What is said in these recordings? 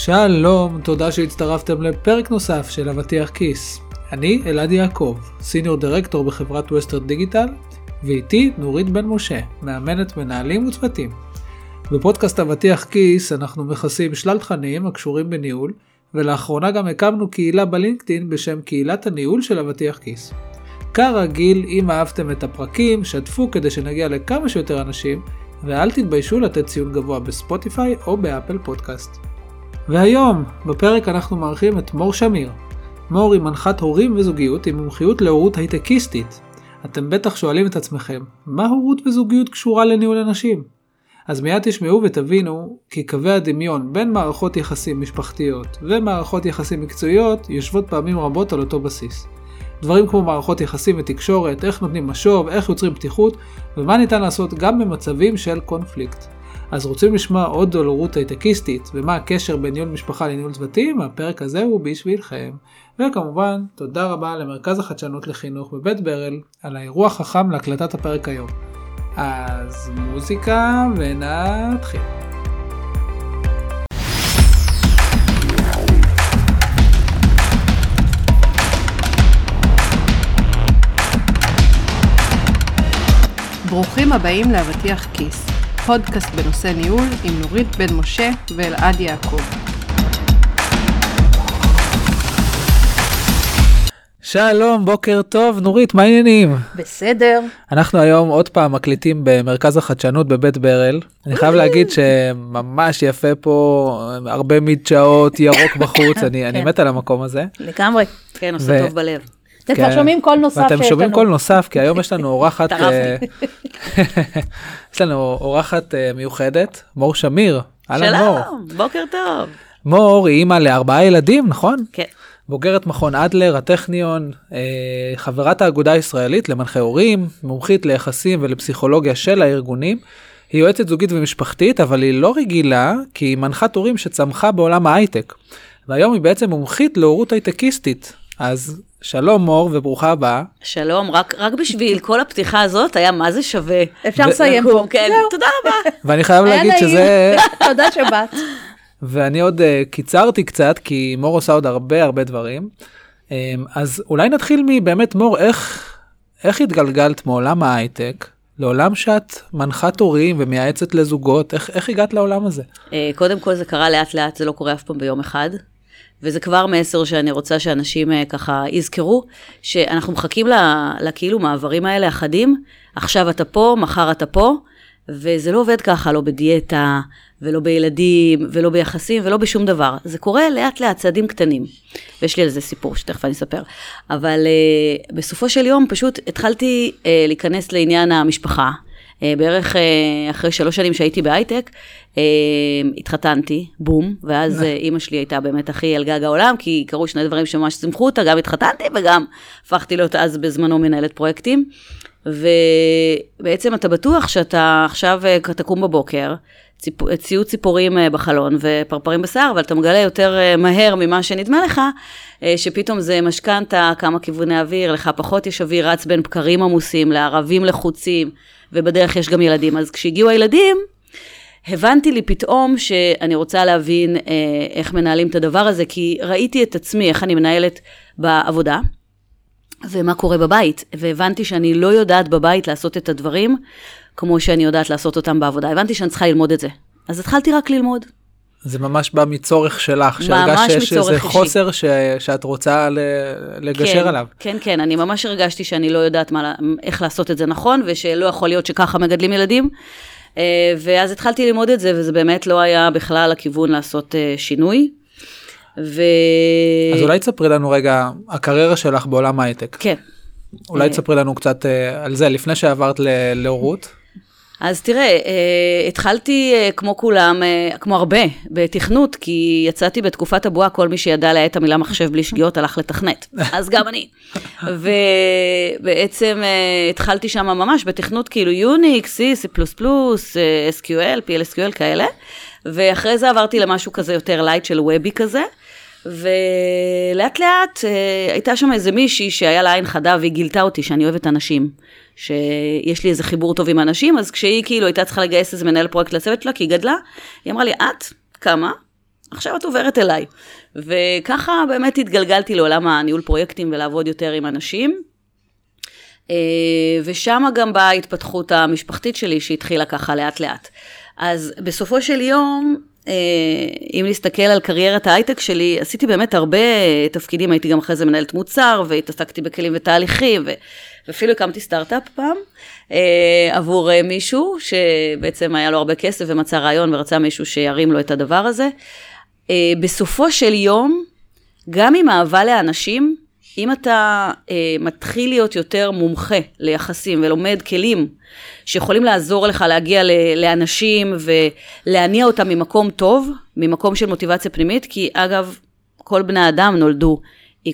שלום, תודה שהצטרפתם לפרק נוסף של אבטיח כיס. אני אלעד יעקב, סיניור דירקטור בחברת ווסטרד דיגיטל, ואיתי נורית בן משה, מאמנת מנהלים וצוותים. בפודקאסט אבטיח כיס אנחנו מכסים שלל תכנים הקשורים בניהול, ולאחרונה גם הקמנו קהילה בלינקדאין בשם קהילת הניהול של אבטיח כיס. כרגיל, אם אהבתם את הפרקים, שתפו כדי שנגיע לכמה שיותר אנשים, ואל תתביישו לתת ציון גבוה בספוטיפיי או באפל פודקאסט. והיום, בפרק אנחנו מארחים את מור שמיר. מור היא מנחת הורים וזוגיות עם מומחיות להורות הייטקיסטית. אתם בטח שואלים את עצמכם, מה הורות וזוגיות קשורה לניהול אנשים? אז מיד תשמעו ותבינו כי קווי הדמיון בין מערכות יחסים משפחתיות ומערכות יחסים מקצועיות יושבות פעמים רבות על אותו בסיס. דברים כמו מערכות יחסים ותקשורת, איך נותנים משוב, איך יוצרים פתיחות, ומה ניתן לעשות גם במצבים של קונפליקט. אז רוצים לשמוע עוד הורות הייטקיסטית ומה הקשר בין ניהול משפחה לניהול צוותים? הפרק הזה הוא בשבילכם. וכמובן, תודה רבה למרכז החדשנות לחינוך בבית ברל על האירוע החכם להקלטת הפרק היום. אז מוזיקה ונתחיל. ברוכים הבאים לאבטיח כיס, פודקאסט בנושא ניהול עם נורית בן משה ואלעד יעקב. שלום, בוקר טוב, נורית, מה העניינים? בסדר. אנחנו היום עוד פעם מקליטים במרכז החדשנות בבית ברל. אני חייב להגיד שממש יפה פה, הרבה מדשאות, ירוק בחוץ, אני, אני כן. מת על המקום הזה. לגמרי. כן, עושה ו- טוב בלב. אתם כן. כבר שומעים קול נוסף שיש שומעים לנו. קול נוסף, כי היום יש לנו אורחת, אה, יש לנו אורחת אה, מיוחדת, מור שמיר. שלום, בוקר טוב. מור היא אימא לארבעה ילדים, נכון? כן. בוגרת מכון אדלר, הטכניון, אה, חברת האגודה הישראלית למנחי הורים, מומחית ליחסים ולפסיכולוגיה של הארגונים. היא יועצת זוגית ומשפחתית, אבל היא לא רגילה, כי היא מנחת הורים שצמחה בעולם ההייטק. והיום היא בעצם מומחית להורות הייטקיסטית. אז שלום מור וברוכה הבאה. שלום, רק, רק בשביל כל הפתיחה הזאת היה מה זה שווה. אפשר לסיים פה. כן, זהו. תודה רבה. ואני חייב להגיד נעים. שזה, תודה שבאת. ואני עוד uh, קיצרתי קצת, כי מור עושה עוד הרבה הרבה דברים. Um, אז אולי נתחיל מבאמת מור, איך, איך התגלגלת מעולם ההייטק לעולם שאת מנחת הורים ומייעצת לזוגות, איך, איך הגעת לעולם הזה? אה, קודם כל זה קרה לאט לאט, זה לא קורה אף פעם ביום אחד. וזה כבר מסר שאני רוצה שאנשים אה, ככה יזכרו, שאנחנו מחכים לכאילו מעברים האלה החדים, עכשיו אתה פה, מחר אתה פה, וזה לא עובד ככה, לא בדיאטה, ולא בילדים, ולא ביחסים, ולא בשום דבר. זה קורה לאט לאט, צעדים קטנים. ויש לי על זה סיפור שתכף אני אספר. אבל uh, בסופו של יום פשוט התחלתי uh, להיכנס לעניין המשפחה. Uh, בערך uh, אחרי שלוש שנים שהייתי בהייטק, uh, התחתנתי, בום, ואז אימא שלי הייתה באמת הכי על גג העולם, כי קרו שני דברים שממש שימחו אותה, גם התחתנתי וגם הפכתי להיות אז בזמנו מנהלת פרויקטים. ובעצם אתה בטוח שאתה עכשיו אה, תקום בבוקר. ציוד ציפורים אה, בחלון ופרפרים בשיער, אבל אתה מגלה יותר אה, מהר ממה שנדמה לך, שפתאום זה משכנתה, כמה כיווני אוויר, לך פחות יש אוויר רץ בין בקרים עמוסים לערבים לחוצים, ובדרך יש גם ילדים. אז כשהגיעו הילדים, הבנתי לי פתאום שאני רוצה להבין איך מנהלים את הדבר הזה, כי ראיתי את עצמי, איך אני מנהלת בעבודה, ומה קורה בבית, והבנתי שאני לא יודעת בבית לעשות את הדברים כמו שאני יודעת לעשות אותם בעבודה. הבנתי שאני צריכה ללמוד את זה. אז התחלתי רק ללמוד. זה ממש בא מצורך שלך, שהרגשת שיש איזה. חוסר ש... שאת רוצה ל... לגשר כן, עליו. כן, כן, אני ממש הרגשתי שאני לא יודעת מה, איך לעשות את זה נכון, ושלא יכול להיות שככה מגדלים ילדים. אה, ואז התחלתי ללמוד את זה, וזה באמת לא היה בכלל הכיוון לעשות אה, שינוי. ו... אז אולי תספרי לנו רגע, הקריירה שלך בעולם ההייטק. כן. אולי אה, תספרי לנו קצת אה, על זה, לפני שעברת להורות. אז תראה, אה, התחלתי כמו כולם, כמו הרבה, בתכנות, כי יצאתי בתקופת הבועה, כל מי שידע להאט את המילה מחשב בלי שגיאות הלך לתכנת. אז גם אני. ובעצם התחלתי שם ממש בתכנות כאילו Unix, C, C++, SQL, PLSQL כאלה, ואחרי זה עברתי למשהו כזה יותר light של וובי כזה. ולאט לאט אה, הייתה שם איזה מישהי שהיה לה עין חדה והיא גילתה אותי שאני אוהבת אנשים. שיש לי איזה חיבור טוב עם אנשים, אז כשהיא כאילו הייתה צריכה לגייס איזה מנהל פרויקט לצוות שלה, כי היא גדלה, היא אמרה לי, את קמה עכשיו, את עוברת אליי. וככה באמת התגלגלתי לעולם הניהול פרויקטים ולעבוד יותר עם אנשים. אה, ושם גם באה ההתפתחות המשפחתית שלי שהתחילה ככה לאט לאט. אז בסופו של יום, אם נסתכל על קריירת ההייטק שלי, עשיתי באמת הרבה תפקידים, הייתי גם אחרי זה מנהלת מוצר, והתעסקתי בכלים ותהליכים. ואפילו הקמתי סטארט-אפ פעם, אה, עבור מישהו שבעצם היה לו הרבה כסף ומצא רעיון ורצה מישהו שירים לו את הדבר הזה. בסופו של יום, גם עם אהבה לאנשים, אם אתה אה, מתחיל להיות יותר מומחה ליחסים ולומד כלים שיכולים לעזור לך להגיע ל, לאנשים ולהניע אותם ממקום טוב, ממקום של מוטיבציה פנימית, כי אגב, כל בני האדם נולדו,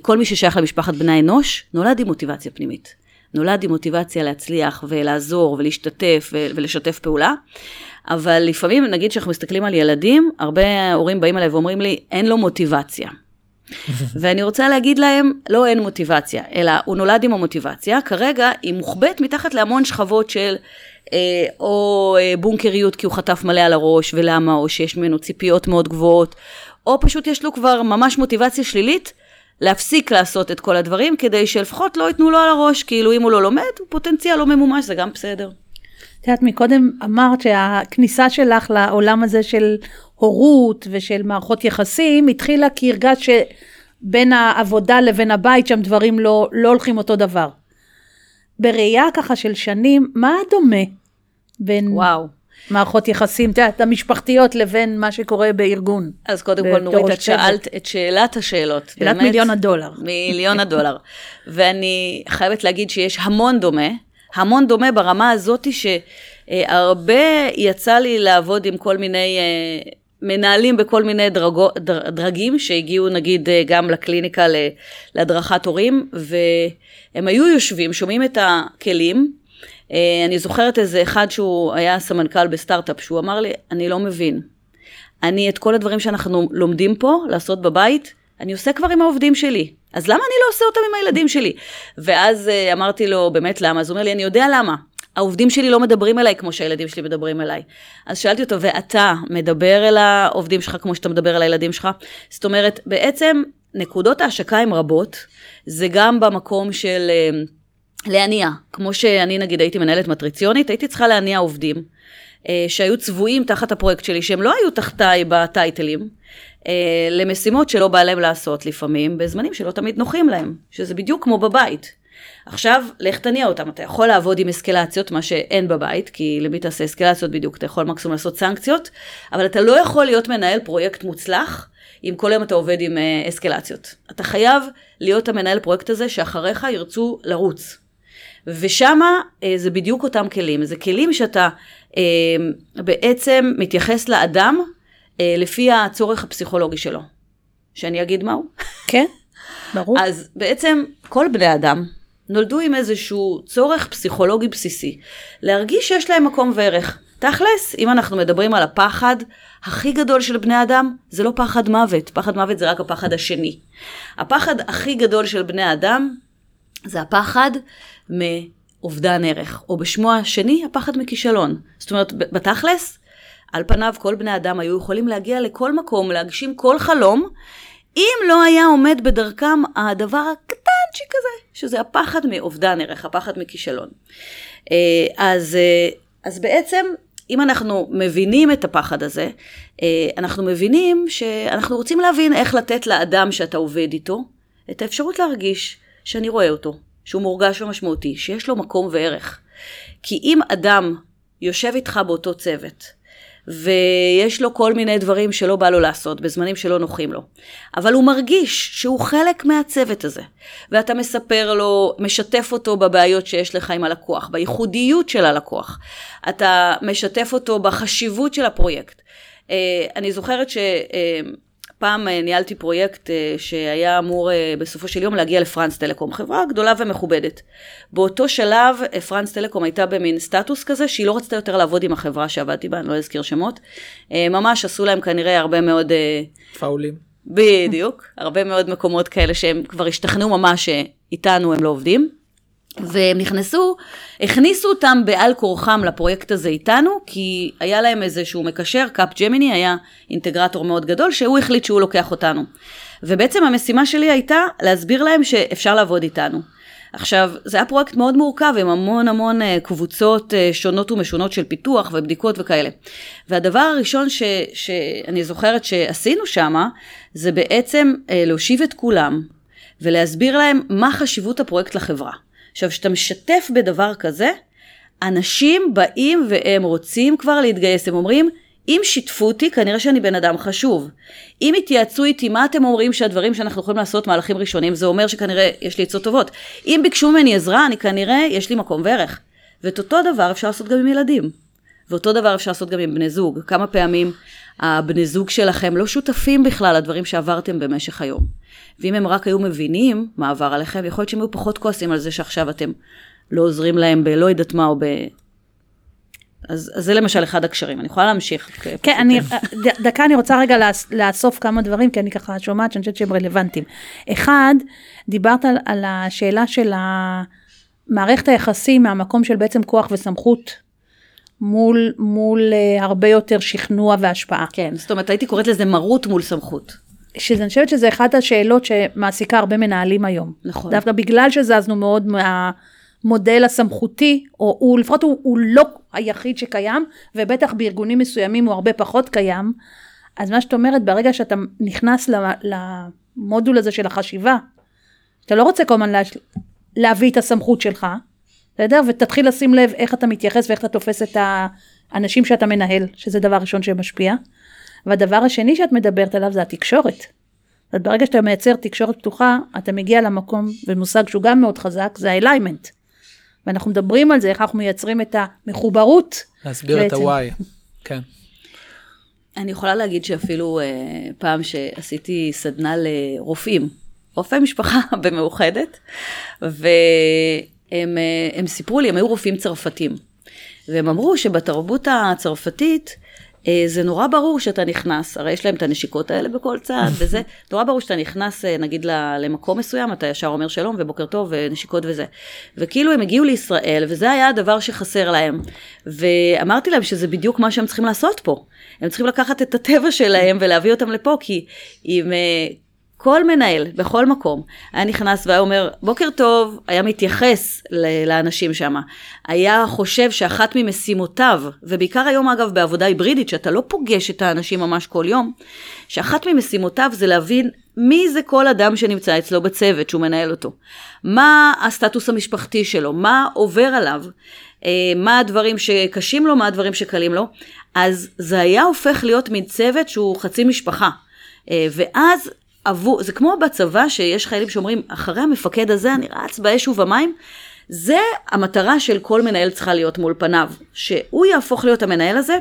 כל מי ששייך למשפחת בני האנוש, נולד עם מוטיבציה פנימית. נולד עם מוטיבציה להצליח ולעזור ולהשתתף ולשתף פעולה. אבל לפעמים, נגיד שאנחנו מסתכלים על ילדים, הרבה הורים באים אליי ואומרים לי, אין לו מוטיבציה. ואני רוצה להגיד להם, לא אין מוטיבציה, אלא הוא נולד עם המוטיבציה, כרגע היא מוחבאת מתחת להמון שכבות של אה, או אה, בונקריות כי הוא חטף מלא על הראש, ולמה, או שיש ממנו ציפיות מאוד גבוהות, או פשוט יש לו כבר ממש מוטיבציה שלילית. להפסיק לעשות את כל הדברים, כדי שלפחות לא ייתנו לו על הראש, כאילו אם הוא לא לומד, הוא פוטנציאל לא ממומש, זה גם בסדר. את יודעת, מקודם אמרת שהכניסה שלך לעולם הזה של הורות ושל מערכות יחסים התחילה כי הרגשת שבין העבודה לבין הבית שם דברים לא, לא הולכים אותו דבר. בראייה ככה של שנים, מה דומה בין וואו. מערכות יחסים, את יודעת, המשפחתיות לבין מה שקורה בארגון? אז קודם כל, נורית, את שאלת את שאלת השאלות. שאלת באמת, מיליון הדולר. מיליון הדולר. ואני חייבת להגיד שיש המון דומה, המון דומה ברמה הזאת שהרבה יצא לי לעבוד עם כל מיני אה, מנהלים בכל מיני דרגו, דרגים שהגיעו נגיד אה, גם לקליניקה להדרכת הורים, והם היו יושבים, שומעים את הכלים. אה, אני זוכרת איזה אחד שהוא היה סמנכ"ל בסטארט-אפ, שהוא אמר לי, אני לא מבין. אני את כל הדברים שאנחנו לומדים פה, לעשות בבית, אני עושה כבר עם העובדים שלי. אז למה אני לא עושה אותם עם הילדים שלי? ואז uh, אמרתי לו, באמת למה? אז הוא אומר לי, אני יודע למה. העובדים שלי לא מדברים אליי כמו שהילדים שלי מדברים אליי. אז שאלתי אותו, ואתה מדבר אל העובדים שלך כמו שאתה מדבר אל הילדים שלך? זאת אומרת, בעצם נקודות ההשקה הן רבות, זה גם במקום של uh, להניע. כמו שאני נגיד הייתי מנהלת מטריציונית, הייתי צריכה להניע עובדים. uh, שהיו צבועים תחת הפרויקט שלי, שהם לא היו תחתיי בטייטלים, אה, למשימות שלא בא להם לעשות לפעמים, בזמנים שלא תמיד נוחים להם, שזה בדיוק כמו בבית. עכשיו, לך תניע אותם, אתה יכול לעבוד עם אסקלציות, מה שאין בבית, כי למי תעשה אסקלציות בדיוק, אתה יכול מקסימום לעשות סנקציות, אבל אתה לא יכול להיות מנהל פרויקט מוצלח, אם כל יום אתה עובד עם אה, אסקלציות. אתה חייב להיות המנהל פרויקט הזה, שאחריך ירצו לרוץ. ושמה אה, זה בדיוק אותם כלים, זה כלים שאתה אה, בעצם מתייחס לאדם לפי הצורך הפסיכולוגי שלו. שאני אגיד מהו? כן, ברור. אז בעצם כל בני אדם נולדו עם איזשהו צורך פסיכולוגי בסיסי, להרגיש שיש להם מקום וערך. תכלס, אם אנחנו מדברים על הפחד הכי גדול של בני אדם, זה לא פחד מוות, פחד מוות זה רק הפחד השני. הפחד הכי גדול של בני אדם זה הפחד מאובדן ערך, או בשמו השני, הפחד מכישלון. זאת אומרת, בתכלס, על פניו כל בני אדם היו יכולים להגיע לכל מקום, להגשים כל חלום, אם לא היה עומד בדרכם הדבר הקטנצ'יק הזה, שזה הפחד מאובדן ערך, הפחד מכישלון. אה, אז, אה, אז בעצם, אם אנחנו מבינים את הפחד הזה, אה, אנחנו מבינים שאנחנו רוצים להבין איך לתת לאדם שאתה עובד איתו, את האפשרות להרגיש שאני רואה אותו, שהוא מורגש ומשמעותי, שיש לו מקום וערך. כי אם אדם יושב איתך באותו צוות, ויש לו כל מיני דברים שלא בא לו לעשות, בזמנים שלא נוחים לו. אבל הוא מרגיש שהוא חלק מהצוות הזה, ואתה מספר לו, משתף אותו בבעיות שיש לך עם הלקוח, בייחודיות של הלקוח. אתה משתף אותו בחשיבות של הפרויקט. אה, אני זוכרת ש... פעם אה, ניהלתי פרויקט אה, שהיה אמור אה, בסופו של יום להגיע לפרנס טלקום, חברה גדולה ומכובדת. באותו שלב France Telecom הייתה במין סטטוס כזה שהיא לא רצתה יותר לעבוד עם החברה שעבדתי בה, אני לא אזכיר שמות. ממש עשו להם כנראה הרבה מאוד... פאולים. בדיוק, הרבה מאוד מקומות כאלה שהם כבר השתכנעו ממש שאיתנו הם לא עובדים. והם נכנסו, הכניסו אותם בעל כורחם לפרויקט הזה איתנו, כי היה להם איזשהו מקשר, Capgemini היה אינטגרטור מאוד גדול, שהוא החליט שהוא לוקח אותנו. ובעצם המשימה שלי הייתה להסביר להם שאפשר לעבוד איתנו. עכשיו, זה היה פרויקט מאוד מורכב עם המון המון אה, קבוצות אה, שונות ומשונות של פיתוח ובדיקות וכאלה. והדבר הראשון ש, שאני זוכרת שעשינו שמה, זה בעצם אה, להושיב את כולם ולהסביר להם מה חשיבות הפרויקט לחברה. עכשיו, כשאתה משתף בדבר כזה, אנשים באים והם רוצים כבר להתגייס, הם אומרים, אם שיתפו אותי, כנראה שאני בן אדם חשוב. אם התייעצו איתי, מה אתם אומרים שהדברים שאנחנו יכולים לעשות מהלכים ראשונים, זה אומר שכנראה יש לי עצות טובות. אם ביקשו ממני עזרה, אני כנראה, יש לי מקום וערך. ואת אותו דבר אפשר לעשות גם עם ילדים. ואותו דבר אפשר לעשות גם עם בני זוג. כמה פעמים הבני זוג שלכם לא שותפים בכלל לדברים שעברתם במשך היום. ואם הם רק היו מבינים מה עבר עליכם, יכול להיות שהם היו פחות כועסים על זה שעכשיו אתם לא עוזרים להם בלא יודעת מה או ב... אז, אז זה למשל אחד הקשרים, אני יכולה להמשיך. כן, אני, ד, דקה אני רוצה רגע לאסוף כמה דברים, כי אני ככה שומעת שאני חושבת שהם רלוונטיים. אחד, דיברת על, על השאלה של מערכת היחסים מהמקום של בעצם כוח וסמכות מול, מול uh, הרבה יותר שכנוע והשפעה. כן, זאת אומרת, הייתי קוראת לזה מרות מול סמכות. שאני חושבת שזה אחת השאלות שמעסיקה הרבה מנהלים היום. נכון. דווקא בגלל שזזנו מאוד מהמודל הסמכותי, או הוא לפחות הוא, הוא לא היחיד שקיים, ובטח בארגונים מסוימים הוא הרבה פחות קיים, אז מה שאת אומרת, ברגע שאתה נכנס למודול הזה של החשיבה, אתה לא רוצה כל הזמן לה, להביא את הסמכות שלך, בסדר? ותתחיל לשים לב איך אתה מתייחס ואיך אתה תופס את האנשים שאתה מנהל, שזה דבר ראשון שמשפיע. והדבר השני שאת מדברת עליו זה התקשורת. זאת ברגע שאתה מייצר תקשורת פתוחה, אתה מגיע למקום, ומושג שהוא גם מאוד חזק, זה האליימנט. ואנחנו מדברים על זה, איך אנחנו מייצרים את המחוברות. להסביר בעצם. את הוואי, כן. אני יכולה להגיד שאפילו אה, פעם שעשיתי סדנה לרופאים, רופאי משפחה במאוחדת, והם אה, סיפרו לי, הם היו רופאים צרפתים, והם אמרו שבתרבות הצרפתית, אה, זה נורא ברור שאתה נכנס, הרי יש להם את הנשיקות האלה בכל צעד, וזה נורא ברור שאתה נכנס אה, נגיד למקום מסוים, אתה ישר אומר שלום ובוקר טוב ונשיקות וזה. וכאילו הם הגיעו לישראל, וזה היה הדבר שחסר להם. ואמרתי להם שזה בדיוק מה שהם צריכים לעשות פה. הם צריכים לקחת את הטבע שלהם ולהביא אותם לפה, כי אם כל מנהל, בכל מקום, היה נכנס והיה אומר, בוקר טוב, היה מתייחס לאנשים שם. היה חושב שאחת ממשימותיו, ובעיקר היום אגב בעבודה היברידית, שאתה לא פוגש את האנשים ממש כל יום, שאחת ממשימותיו זה להבין מי זה כל אדם שנמצא אצלו בצוות שהוא מנהל אותו. מה הסטטוס המשפחתי שלו, מה עובר עליו, אה, מה הדברים שקשים לו, מה הדברים שקלים לו. אז זה היה הופך להיות מין צוות שהוא חצי משפחה. אה, ואז עבור, זה כמו בצבא שיש חיילים שאומרים, אחרי המפקד הזה אני רץ באש ובמים. זה המטרה של כל מנהל צריכה להיות מול פניו, שהוא יהפוך להיות המנהל הזה,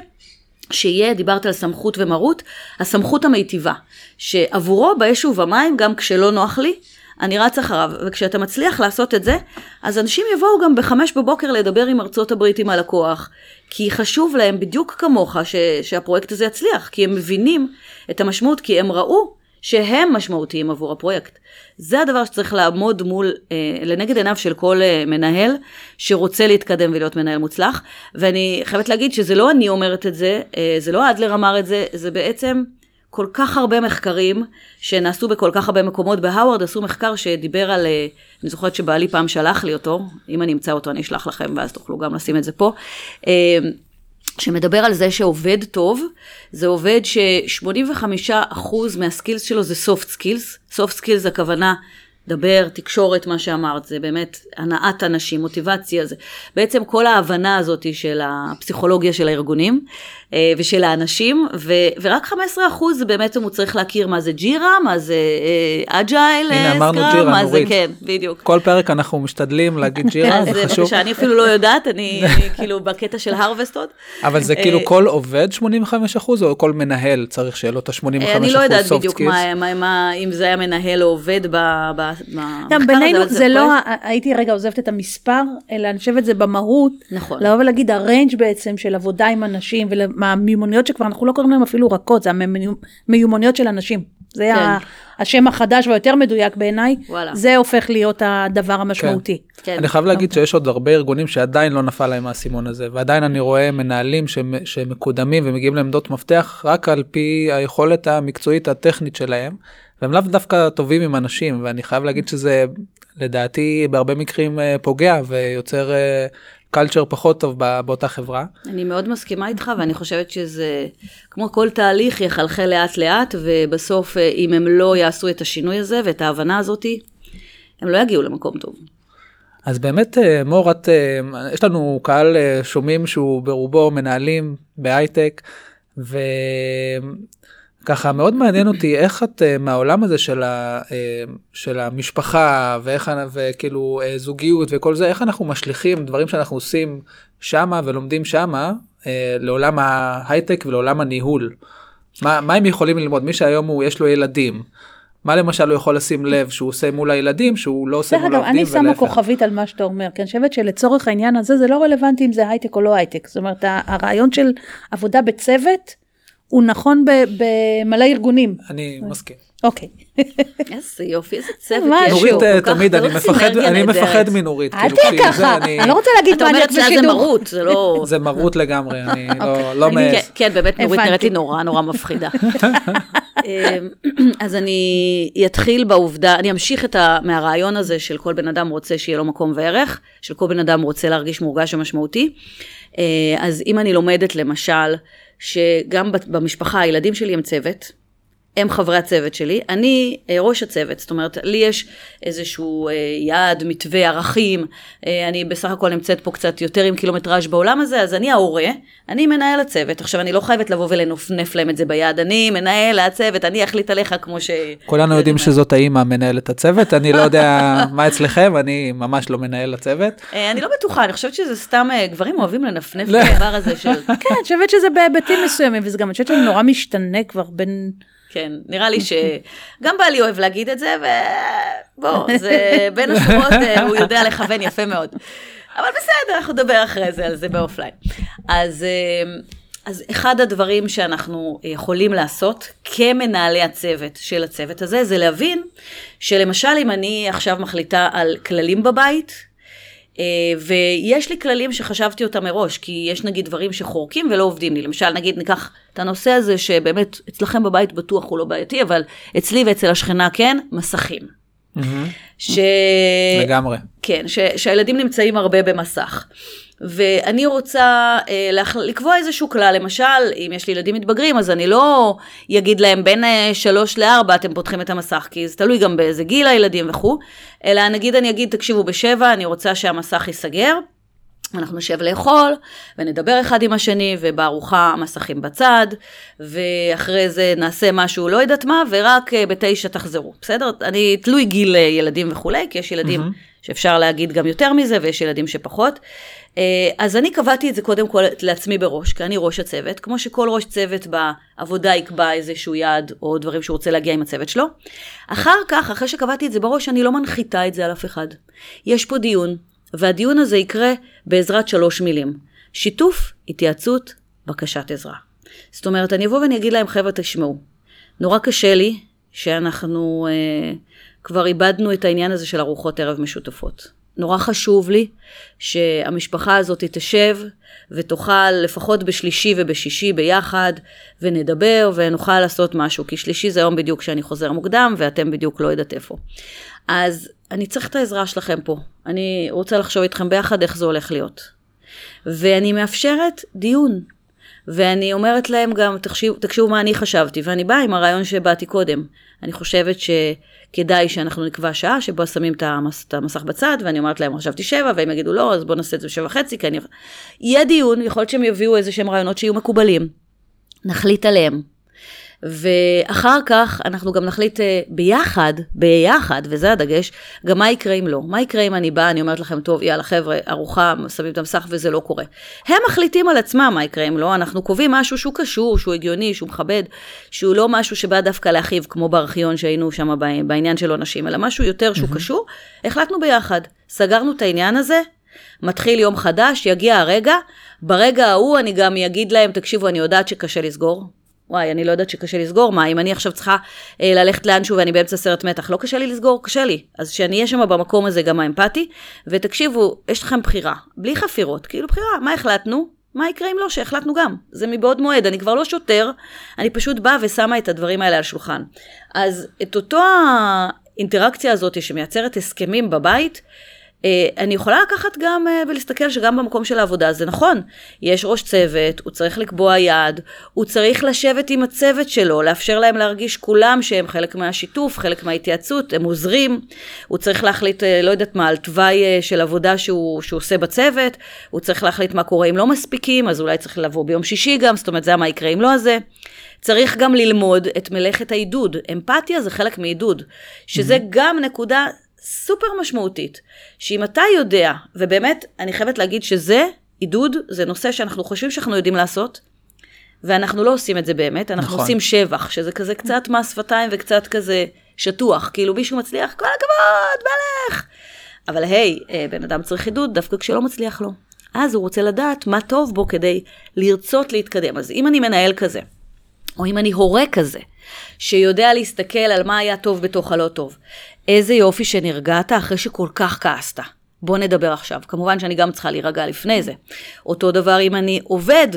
שיהיה, דיברת על סמכות ומרות, הסמכות המיטיבה, שעבורו באש ובמים, גם כשלא נוח לי, אני רץ אחריו, וכשאתה מצליח לעשות את זה, אז אנשים יבואו גם בחמש בבוקר לדבר עם ארצות הברית עם הלקוח, כי חשוב להם בדיוק כמוך ש, שהפרויקט הזה יצליח, כי הם מבינים את המשמעות, כי הם ראו שהם משמעותיים עבור הפרויקט. זה הדבר שצריך לעמוד מול, אה, לנגד עיניו של כל אה, מנהל שרוצה להתקדם ולהיות מנהל מוצלח. ואני חייבת להגיד שזה לא אני אומרת את זה, אה, זה לא אדלר אמר את זה, זה בעצם כל כך הרבה מחקרים שנעשו בכל כך הרבה מקומות. בהאוורד עשו מחקר שדיבר על, אה, אני זוכרת שבעלי פעם שלח לי אותו, אם אני אמצא אותו אני אשלח לכם ואז תוכלו גם לשים את זה פה. אה, שמדבר על זה שעובד טוב, זה עובד ש-85% מהסקילס שלו זה soft skills. soft skills הכוונה דבר, תקשורת, מה שאמרת, זה באמת הנעת אנשים, מוטיבציה, זה בעצם כל ההבנה הזאת של הפסיכולוגיה של הארגונים אה, ושל האנשים, ו, ורק 15% זה באמת הוא צריך להכיר מה זה ג'ירה, מה זה אג'ייל, אה, הנה אמרנו ג'ירה, מה נורית. זה, כן, בדיוק. כל פרק אנחנו משתדלים להגיד ג'ירה, זה חשוב. שאני אפילו לא יודעת, אני כאילו בקטע של הרווסט עוד. אבל זה כאילו אה, כל עובד 85% או כל מנהל צריך שיהיה לו את ה-85% soft skills? אני לא יודעת בדיוק אם זה היה מנהל או עובד ב... גם בינינו, זה לא, הייתי רגע עוזבת את המספר, אלא אני חושבת זה במהות. נכון. לבוא ולהגיד, הריינג' בעצם של עבודה עם אנשים, והמיומנויות שכבר אנחנו לא קוראים להם אפילו רכות, זה המיומנויות של אנשים. זה כן. ה- השם החדש והיותר מדויק בעיניי. זה הופך להיות הדבר המשמעותי. כן. אני חייב להגיד שיש עוד הרבה ארגונים שעדיין לא נפל להם האסימון הזה, ועדיין אני רואה מנהלים שמ- שמקודמים ומגיעים לעמדות מפתח רק על פי היכולת המקצועית הטכנית שלהם, והם לאו דווקא טובים עם אנשים, ואני חייב להגיד שזה לדעתי בהרבה מקרים אה, פוגע ויוצר קלצ'ר פחות טוב בא- באותה חברה. אני מאוד מסכימה איתך, ואני חושבת שזה, כמו כל תהליך, יחלחל לאט לאט, ובסוף, אה, אם הם לא יעשו את השינוי הזה ואת ההבנה הזאתי, הם לא יגיעו למקום טוב. אז באמת אה, מור את אה, יש לנו קהל אה, שומעים שהוא ברובו מנהלים בהייטק וככה מאוד מעניין אותי איך את אה, מהעולם הזה של, ה, אה, של המשפחה ואיך וכאילו אה, זוגיות וכל זה איך אנחנו משליכים דברים שאנחנו עושים שמה ולומדים שמה לעולם ההייטק ולעולם הניהול. מה, מה הם יכולים ללמוד מי שהיום הוא יש לו ילדים. מה למשל הוא יכול לשים לב שהוא עושה מול הילדים שהוא לא עושה דרך מול אגב, העובדים אני שמה ולהפך. כוכבית על מה שאתה אומר, כי אני חושבת שלצורך העניין הזה זה לא רלוונטי אם זה הייטק או לא הייטק. זאת אומרת, הרעיון של עבודה בצוות הוא נכון ב- במלא ארגונים. אני מסכים. אוקיי. איזה יופי, איזה צוות. יש. נורית אה, תמיד אני מפחד סינרגיה אני. מפחד מנורית. אל כאילו, תהיה ככה, אני- לא רוצה להגיד אתה מה אומר נק אצלה זה בשידור. מרות, זה לא... זה מרות לגמרי אני לא אוקיי. לא אני- מעז. כן, כן, באמת נורית. נראית לי נורא נורא מפחידה. אמ, אז אני אתחיל בעובדה, אני אמשיך מהרעיון הזה של כל בן אדם רוצה שיהיה לו מקום וערך, של כל בן אדם רוצה להרגיש מורגש ומשמעותי. אה, אז אם אני לומדת למשל, שגם במשפחה הילדים שלי הם צוות, הם חברי הצוות שלי, אני אה, ראש הצוות, זאת אומרת, לי יש איזשהו אה, יעד, מתווה, ערכים, אה, אני בסך הכל נמצאת פה קצת יותר עם קילומטראז' בעולם הזה, אז אני ההורה, אני מנהל הצוות. עכשיו, אני לא חייבת לבוא ולנפנף להם את זה ביד, אני מנהל הצוות, אני אחליט עליך כמו ש... כולנו יודעים שזאת האימא מנהלת הצוות אני לא יודע מה אצלכם אני ממש לא מנהל הצוות. אני לא בטוחה, אני חושבת שזה סתם, גברים אוהבים לנפנף לא. בדבר הזה של... כן, אני חושבת שזה בהיבטים מסוימים, וזה גם, אני חושבת שזה נורא משתנה כבר בין... כן, נראה לי שגם בעלי אוהב להגיד את זה, ובוא, זה בין השורות, אה, הוא יודע לכוון יפה מאוד. אבל בסדר, אנחנו נדבר אחרי זה על זה באופליין. אז, אה, אז אחד הדברים שאנחנו יכולים לעשות כמנהלי הצוות של הצוות הזה, זה להבין שלמשל אם אני עכשיו מחליטה על כללים בבית, ויש לי כללים שחשבתי אותם מראש, כי יש נגיד דברים שחורקים ולא עובדים לי. למשל, נגיד ניקח את הנושא הזה שבאמת אצלכם בבית בטוח הוא לא בעייתי, אבל אצלי ואצל השכנה כן, מסכים. ש... לגמרי. כן, ש, שהילדים נמצאים הרבה במסך. ואני רוצה אה, לח, לקבוע איזשהו כלל, למשל, אם יש לי ילדים מתבגרים, אז אני לא אגיד להם בין אה, שלוש לארבע אתם פותחים את המסך, כי זה תלוי גם באיזה גיל הילדים וכו', אלא נגיד אני אגיד, תקשיבו, בשבע אני רוצה שהמסך ייסגר. אנחנו נשב לאכול, ונדבר אחד עם השני, ובארוחה המסכים בצד, ואחרי זה נעשה משהו לא יודעת מה, ורק אה, בתשע תחזרו, בסדר? אני תלוי גיל אה, ילדים וכולי, כי יש ילדים mm-hmm. שאפשר להגיד גם יותר מזה, ויש ילדים שפחות. אה, אז אני קבעתי את זה קודם כל לעצמי בראש, כי אני ראש הצוות, כמו שכל ראש צוות בעבודה יקבע איזשהו יעד, או דברים שהוא רוצה להגיע עם הצוות שלו. אחר כך, אחרי שקבעתי את זה בראש, אני לא מנחיתה את זה על אף אחד. יש פה דיון, והדיון הזה יקרה בעזרת שלוש מילים. שיתוף, התייעצות, בקשת עזרה. זאת אומרת, אני אבוא ואני אגיד להם, חבר'ה, תשמעו, נורא קשה לי שאנחנו אה, כבר איבדנו את העניין הזה של ארוחות ערב משותפות. נורא חשוב לי שהמשפחה הזאת תשב ותאכל לפחות בשלישי ובשישי ביחד, ונדבר ונוכל לעשות משהו, כי שלישי זה היום בדיוק כשאני חוזר מוקדם, ואתם בדיוק לא יודעת איפה. אז אני צריך את העזרה שלכם פה. אני רוצה לחשוב איתכם ביחד איך זה הולך להיות. ואני מאפשרת דיון. ואני אומרת להם גם, תקשיבו, תקשיבו מה אני חשבתי, ואני באה עם הרעיון שבאתי קודם. אני חושבת שכדאי שאנחנו נקבע שעה שבה שמים את המס, את המסך בצד, ואני אומרת להם, חשבתי שבע, והם יגידו לא, אז בואו נעשה את זה בשבע וחצי, כי אני... יהיה דיון, יכול להיות שהם יביאו איזה שהם רעיונות שיהיו מקובלים. נחליט עליהם. ואחר כך אנחנו גם נחליט אה, ביחד, ביחד, וזה הדגש, גם מה יקרה אם לא. מה יקרה אם אני באה, אני אומרת לכם, טוב, יאללה חבר'ה, ארוחה, שמים את המסך וזה לא קורה. הם מחליטים על עצמם מה יקרה אם לא, אנחנו קובעים משהו שהוא קשור, שהוא הגיוני, שהוא מכבד, שהוא לא משהו שבא דווקא להכאיב, כמו בארכיון שהיינו שם בעניין של עונשים, אלא משהו יותר שהוא קשור, החלטנו ביחד. סגרנו את העניין הזה, מתחיל יום חדש, יגיע הרגע, ברגע ההוא אני גם אגיד להם, תקשיבו, אני יודעת שקשה לסגור, וואי, אני לא יודעת שקשה לסגור, מה, אם אני עכשיו צריכה אה, ללכת לאנשהו ואני באמצע סרט מתח, לא קשה לי לסגור? קשה לי. אז שאני אהיה שם במקום הזה גם האמפתי, ותקשיבו, יש לכם בחירה, בלי חפירות, כאילו בחירה, מה החלטנו? מה יקרה אם לא, שהחלטנו גם. זה מבעוד מועד, אני כבר לא שוטר, אני פשוט באה ושמה את הדברים האלה על שולחן. אז את אותו האינטראקציה הזאת שמייצרת הסכמים בבית, אני יכולה לקחת גם אה, ולהסתכל שגם במקום של העבודה זה נכון, יש ראש צוות, הוא צריך לקבוע יעד, הוא צריך לשבת עם הצוות שלו, לאפשר להם להרגיש כולם שהם חלק מהשיתוף, חלק מההתייעצות, הם עוזרים, הוא צריך להחליט, אה, לא יודעת מה, על תוואי של עבודה שהוא, שהוא עושה בצוות, הוא צריך להחליט מה קורה אם לא מספיקים, אז אולי צריך לבוא ביום שישי גם, זאת אומרת זה מה יקרה אם לא הזה. צריך גם ללמוד את מלאכת העידוד. אמפתיה זה חלק מעידוד, שזה mm-hmm. גם נקודה סופר משמעותית, שאם אתה יודע, ובאמת, אני חייבת להגיד שזה, עידוד, זה נושא שאנחנו חושבים שאנחנו יודעים לעשות, ואנחנו לא עושים את זה באמת, אנחנו נכון. עושים שבח, שזה כזה קצת מס שפתיים וקצת כזה שטוח, כאילו מישהו מצליח, כל הכבוד, מלך. אבל היי, אה, בן אדם צריך עידוד דווקא כשלא מצליח לו. אז הוא רוצה לדעת מה טוב בו כדי לרצות להתקדם. אז אם אני מנהל כזה, או אם אני הורה כזה, שיודע להסתכל על מה היה טוב בתוך הלא טוב, איזה יופי שנרגעת אחרי שכל כך כעסת. בוא נדבר עכשיו. כמובן שאני גם צריכה להירגע לפני זה. אותו דבר אם אני עובד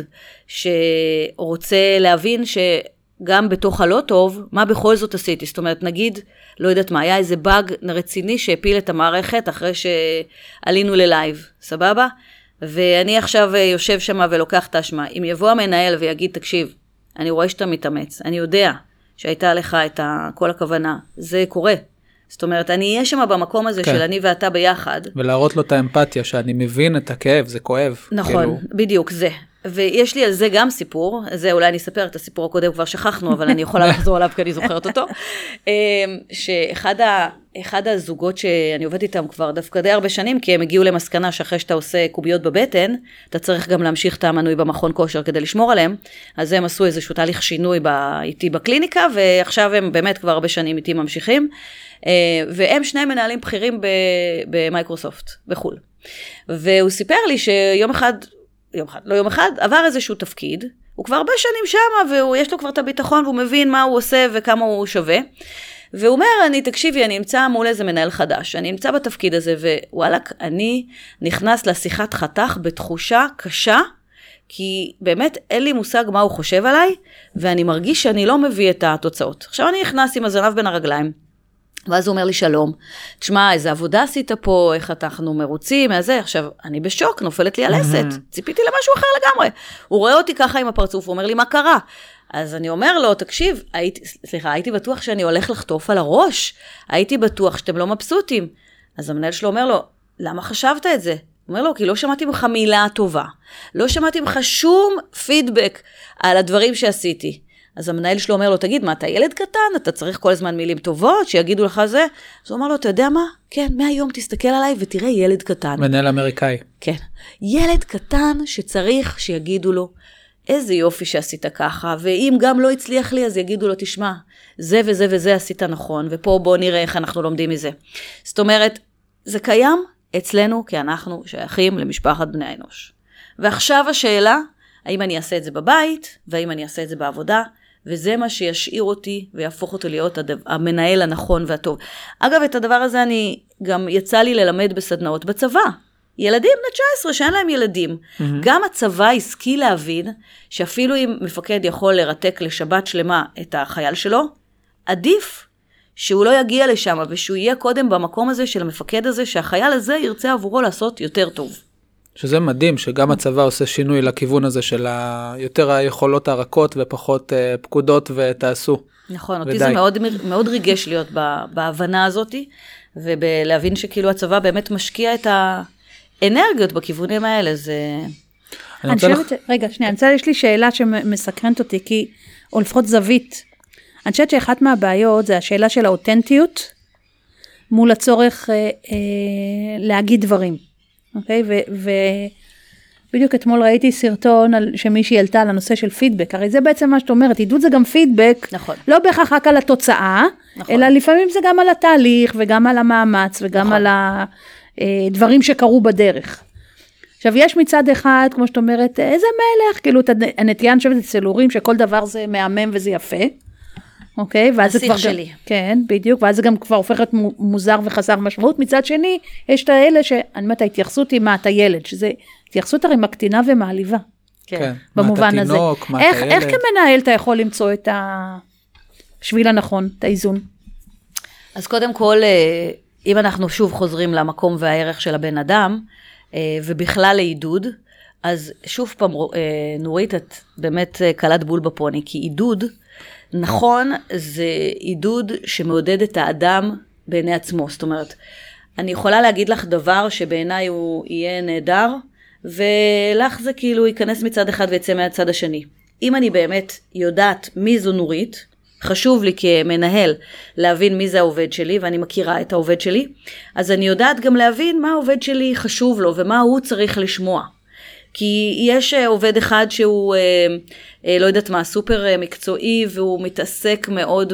שרוצה להבין שגם בתוך הלא טוב, מה בכל זאת עשיתי? זאת אומרת, נגיד, לא יודעת מה, היה איזה באג רציני שהפיל את המערכת אחרי שעלינו ללייב, סבבה? ואני עכשיו יושב שם ולוקח את האשמה. אם יבוא המנהל ויגיד, תקשיב, אני רואה שאתה מתאמץ, אני יודע שהייתה לך את כל הכוונה, זה קורה. זאת אומרת, אני אהיה שם במקום הזה כן. של אני ואתה ביחד. ולהראות לו את האמפתיה, שאני מבין את הכאב, זה כואב. נכון, כאילו... בדיוק, זה. ויש לי על זה גם סיפור, זה אולי אני אספר את הסיפור הקודם, כבר שכחנו, אבל אני יכולה לחזור עליו כי אני זוכרת אותו. אמ, שאחד ה, אחד הזוגות שאני עובדת איתם כבר דווקא די הרבה שנים, כי הם הגיעו למסקנה שאחרי שאתה עושה קוביות בבטן, אתה צריך גם להמשיך את המנוי במכון כושר כדי לשמור עליהם, אז הם עשו איזשהו תהליך שינוי איתי בקליניקה, ועכשיו הם באמת כבר הרבה שנים איתי ממשיכים. אה, והם שני מנהלים בכירים במייקרוסופט, בחו"ל. והוא סיפר לי שיום אחד, יום אחד, לא יום אחד, עבר איזשהו תפקיד, הוא כבר הרבה שנים שמה, ויש לו כבר את הביטחון, והוא מבין מה הוא עושה וכמה הוא שווה. והוא אומר, אני, תקשיבי, אני אמצא מול איזה מנהל חדש, אני אמצא בתפקיד הזה, ווואלכ, אני נכנס לשיחת חתך בתחושה קשה, כי באמת אין לי מושג מה הוא חושב עליי, ואני מרגיש שאני לא מביא את התוצאות. עכשיו אני נכנס עם הזנב בין הרגליים, ואז הוא אומר לי, שלום, תשמע, איזה עבודה עשית פה, איך אנחנו מרוצים, מהזה. עכשיו, אני בשוק, נופלת לי הלסת, ציפיתי למשהו אחר לגמרי. הוא רואה אותי ככה עם הפרצוף, הוא אומר לי, מה קרה? אז אני אומר לו, תקשיב, הייתי, סליחה, הייתי בטוח שאני הולך לחטוף על הראש, הייתי בטוח שאתם לא מבסוטים. אז המנהל שלו אומר לו, למה חשבת את זה? הוא אומר לו, כי לא שמעתי ממך מילה טובה. לא שמעתי ממך שום פידבק על הדברים שעשיתי. אז המנהל שלו אומר לו, תגיד, מה, אתה ילד קטן? אתה צריך כל הזמן מילים טובות, שיגידו לך זה? אז הוא אמר לו, אתה יודע מה? כן, מהיום תסתכל עליי ותראה ילד קטן. מנהל אמריקאי. כן. ילד קטן שצריך שיגידו לו, איזה יופי שעשית ככה, ואם גם לא הצליח לי, אז יגידו לו, תשמע, זה וזה וזה עשית נכון, ופה בוא נראה איך אנחנו לומדים מזה. זאת אומרת, זה קיים אצלנו כי אנחנו שייכים למשפחת בני האנוש. ועכשיו השאלה, האם אני אעשה את זה בבית, והאם אני אעשה את זה בעבודה, וזה מה שישאיר אותי ויהפוך אותי להיות הדבר, המנהל הנכון והטוב. אגב, את הדבר הזה אני, גם יצא לי ללמד בסדנאות בצבא. ילדים בני 19 שאין להם ילדים. Mm-hmm. גם הצבא השכיל להבין שאפילו אם מפקד יכול לרתק לשבת שלמה את החייל שלו, עדיף שהוא לא יגיע לשם ושהוא יהיה קודם במקום הזה של המפקד הזה, שהחייל הזה ירצה עבורו לעשות יותר טוב. שזה מדהים שגם הצבא עושה שינוי לכיוון הזה של יותר היכולות הרכות ופחות uh, פקודות ותעשו. נכון, אותי זה מאוד, מאוד ריגש להיות בהבנה הזאתי, ולהבין שכאילו הצבא באמת משקיע את האנרגיות בכיוונים האלה, זה... אני, אני חושבת, לך... רגע, שנייה, אני רוצה, יש לי שאלה שמסקרנת אותי, כי, או לפחות זווית. אני חושבת שאחת מהבעיות זה השאלה של האותנטיות מול הצורך אה, אה, להגיד דברים. אוקיי? ובדיוק אתמול ראיתי סרטון על, שמישהי העלתה על הנושא של פידבק, הרי זה בעצם מה שאת אומרת, עידוד זה גם פידבק, נכון. לא בהכרח רק על התוצאה, נכון. אלא לפעמים זה גם על התהליך וגם על המאמץ וגם נכון. על הדברים אה, שקרו בדרך. עכשיו, יש מצד אחד, כמו שאת אומרת, איזה מלך, כאילו, הנטייה, אני חושבת, אצל הורים, שכל דבר זה מהמם וזה יפה. אוקיי? ואז זה כבר... שלי. גם, כן, בדיוק, ואז זה גם כבר הופך להיות מו- מוזר וחסר משמעות. מצד שני, יש את האלה שאני אומרת, ההתייחסות היא מה אתה ילד, שזה התייחסות הרי מקטינה ומעליבה, כן. מה במובן אתה הזה. תינוק, מה איך, אתה איך ילד. כמנהל אתה יכול למצוא את השביל הנכון, את האיזון? אז קודם כל, אה, אם אנחנו שוב חוזרים למקום והערך של הבן אדם, אה, ובכלל לעידוד, אז שוב פעם, אה, נורית, את באמת קלת בול בפוני, כי עידוד, נכון, זה עידוד שמעודד את האדם בעיני עצמו. זאת אומרת, אני יכולה להגיד לך דבר שבעיניי הוא יהיה נהדר, ולך זה כאילו ייכנס מצד אחד ויצא מהצד השני. אם אני באמת יודעת מי זו נורית, חשוב לי כמנהל להבין מי זה העובד שלי, ואני מכירה את העובד שלי, אז אני יודעת גם להבין מה העובד שלי חשוב לו ומה הוא צריך לשמוע. כי יש אה, עובד אחד שהוא, אה, אה, לא יודעת מה, סופר מקצועי והוא מתעסק מאוד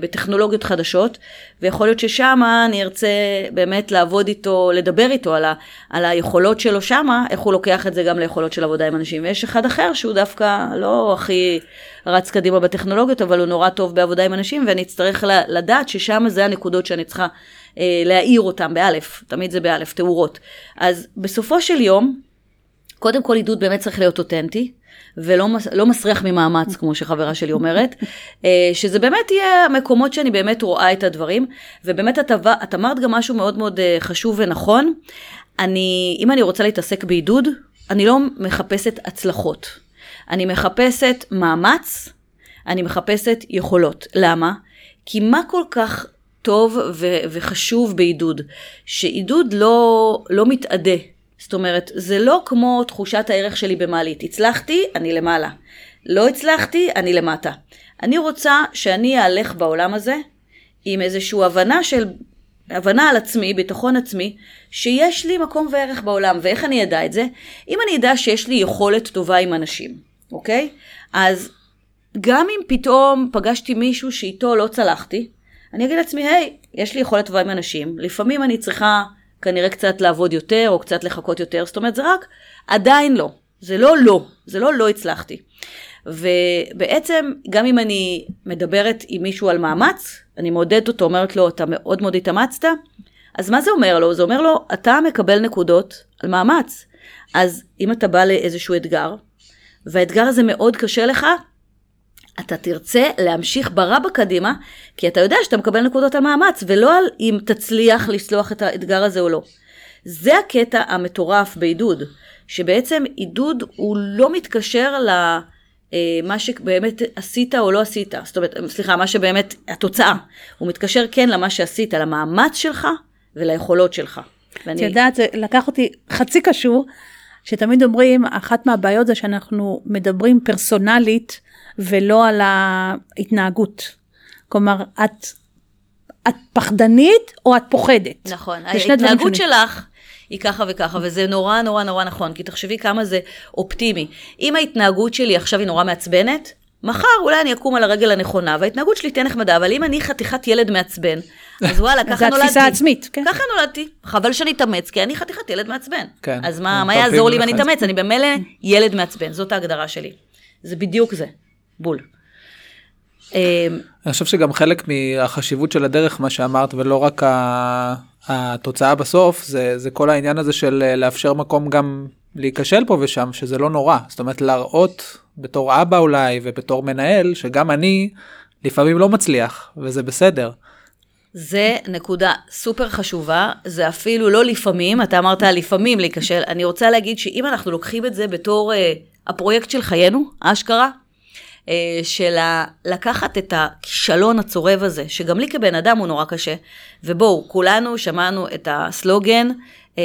בטכנולוגיות חדשות, ויכול להיות ששמה אני ארצה באמת לעבוד איתו, לדבר איתו על, ה, על היכולות שלו שמה, איך הוא לוקח את זה גם ליכולות של עבודה עם אנשים. ויש אחד אחר שהוא דווקא לא הכי רץ קדימה בטכנולוגיות, אבל הוא נורא טוב בעבודה עם אנשים, ואני אצטרך לדעת ששם זה הנקודות שאני צריכה להאיר אותם, באלף, תמיד זה באלף, תאורות. אז בסופו של יום, קודם כל עידוד באמת צריך להיות אותנטי, ולא מס- לא מסריח ממאמץ, כמו שחברה שלי אומרת, אה, שזה באמת יהיה המקומות שאני באמת רואה את הדברים, ובאמת את, את אמרת גם משהו מאוד מאוד אה, חשוב ונכון, אני, אם אני רוצה להתעסק בעידוד, אני לא מחפשת הצלחות, אני מחפשת מאמץ, אני מחפשת יכולות. למה? כי מה כל כך טוב ו- וחשוב בעידוד? שעידוד לא, לא מתאדה. זאת אומרת, זה לא כמו תחושת הערך שלי במעלית. הצלחתי, אני למעלה. לא הצלחתי, אני למטה. אני רוצה שאני אהלך בעולם הזה עם איזושהי הבנה של, הבנה על עצמי, ביטחון עצמי, שיש לי מקום וערך בעולם. ואיך אני אדע את זה? אם אני אדע שיש לי יכולת טובה עם אנשים, אוקיי? אז גם אם פתאום פגשתי מישהו שאיתו לא צלחתי, אני אגיד לעצמי, היי, יש לי יכולת טובה עם אנשים, לפעמים אני צריכה כנראה קצת לעבוד יותר, או קצת לחכות יותר, זאת אומרת, זה רק עדיין לא. זה לא לא, זה לא לא הצלחתי. ובעצם, גם אם אני מדברת עם מישהו על מאמץ, אני מעודדת אותו, אומרת לו, אתה מאוד מאוד התאמצת, אז מה זה אומר לו? זה אומר לו, אתה מקבל נקודות על מאמץ. אז אם אתה בא לאיזשהו אתגר, והאתגר הזה מאוד קשה לך, אתה תרצה להמשיך ברבה קדימה, כי אתה יודע שאתה מקבל נקודות על מאמץ, ולא על אם תצליח לצלוח את האתגר הזה או לא. זה הקטע המטורף בעידוד, שבעצם עידוד הוא לא מתקשר ל... אה, שבאמת עשית או לא עשית, זאת אומרת, סליחה, מה שבאמת, התוצאה. הוא מתקשר כן למה שעשית, למאמץ שלך וליכולות שלך. את ואני, יודעת, זה לקח אותי חצי קשור, שתמיד אומרים, אחת מהבעיות זה שאנחנו מדברים פרסונלית ולא על ההתנהגות. כלומר, את, את פחדנית או את פוחדת. נכון, ההתנהגות. שלך היא ככה וככה, וזה נורא נורא נורא נכון, כי תחשבי כמה זה אופטימי. אם ההתנהגות שלי עכשיו היא נורא מעצבנת, מחר אולי אני אקום על הרגל הנכונה, וההתנהגות שלי תהיה נחמדה, אבל אם אני חתיכת ילד מעצבן, אז וואלה, ככה נולדתי. התפיסה העצמית, כן. ככה נולדתי. חבל שאני אתאמץ, כי אני חתיכת ילד מעצבן. כן, אז מה, מה יעזור לי אם אני. אתאמץ? אני במילא ילד מעצבן, זאת ההגדרה שלי. זה בדיוק זה. בול. אני חושב שגם חלק מהחשיבות של הדרך, מה שאמרת, ולא רק. התוצאה בסוף, זה, זה כל העניין הזה של אה, לאפשר מקום גם להיכשל פה ושם, שזה לא נורא. זאת אומרת, להראות בתור אבא אולי, ובתור מנהל, שגם אני לפעמים לא מצליח, וזה בסדר. זה נקודה סופר חשובה, זה אפילו לא לפעמים, אתה אמרת לפעמים להיכשל, אני רוצה להגיד שאם אנחנו לוקחים את זה בתור אה, הפרויקט של חיינו, אשכרה, של ה- לקחת את הכישלון הצורב הזה, שגם לי כבן אדם הוא נורא קשה, ובואו, כולנו שמענו את הסלוגן, אה,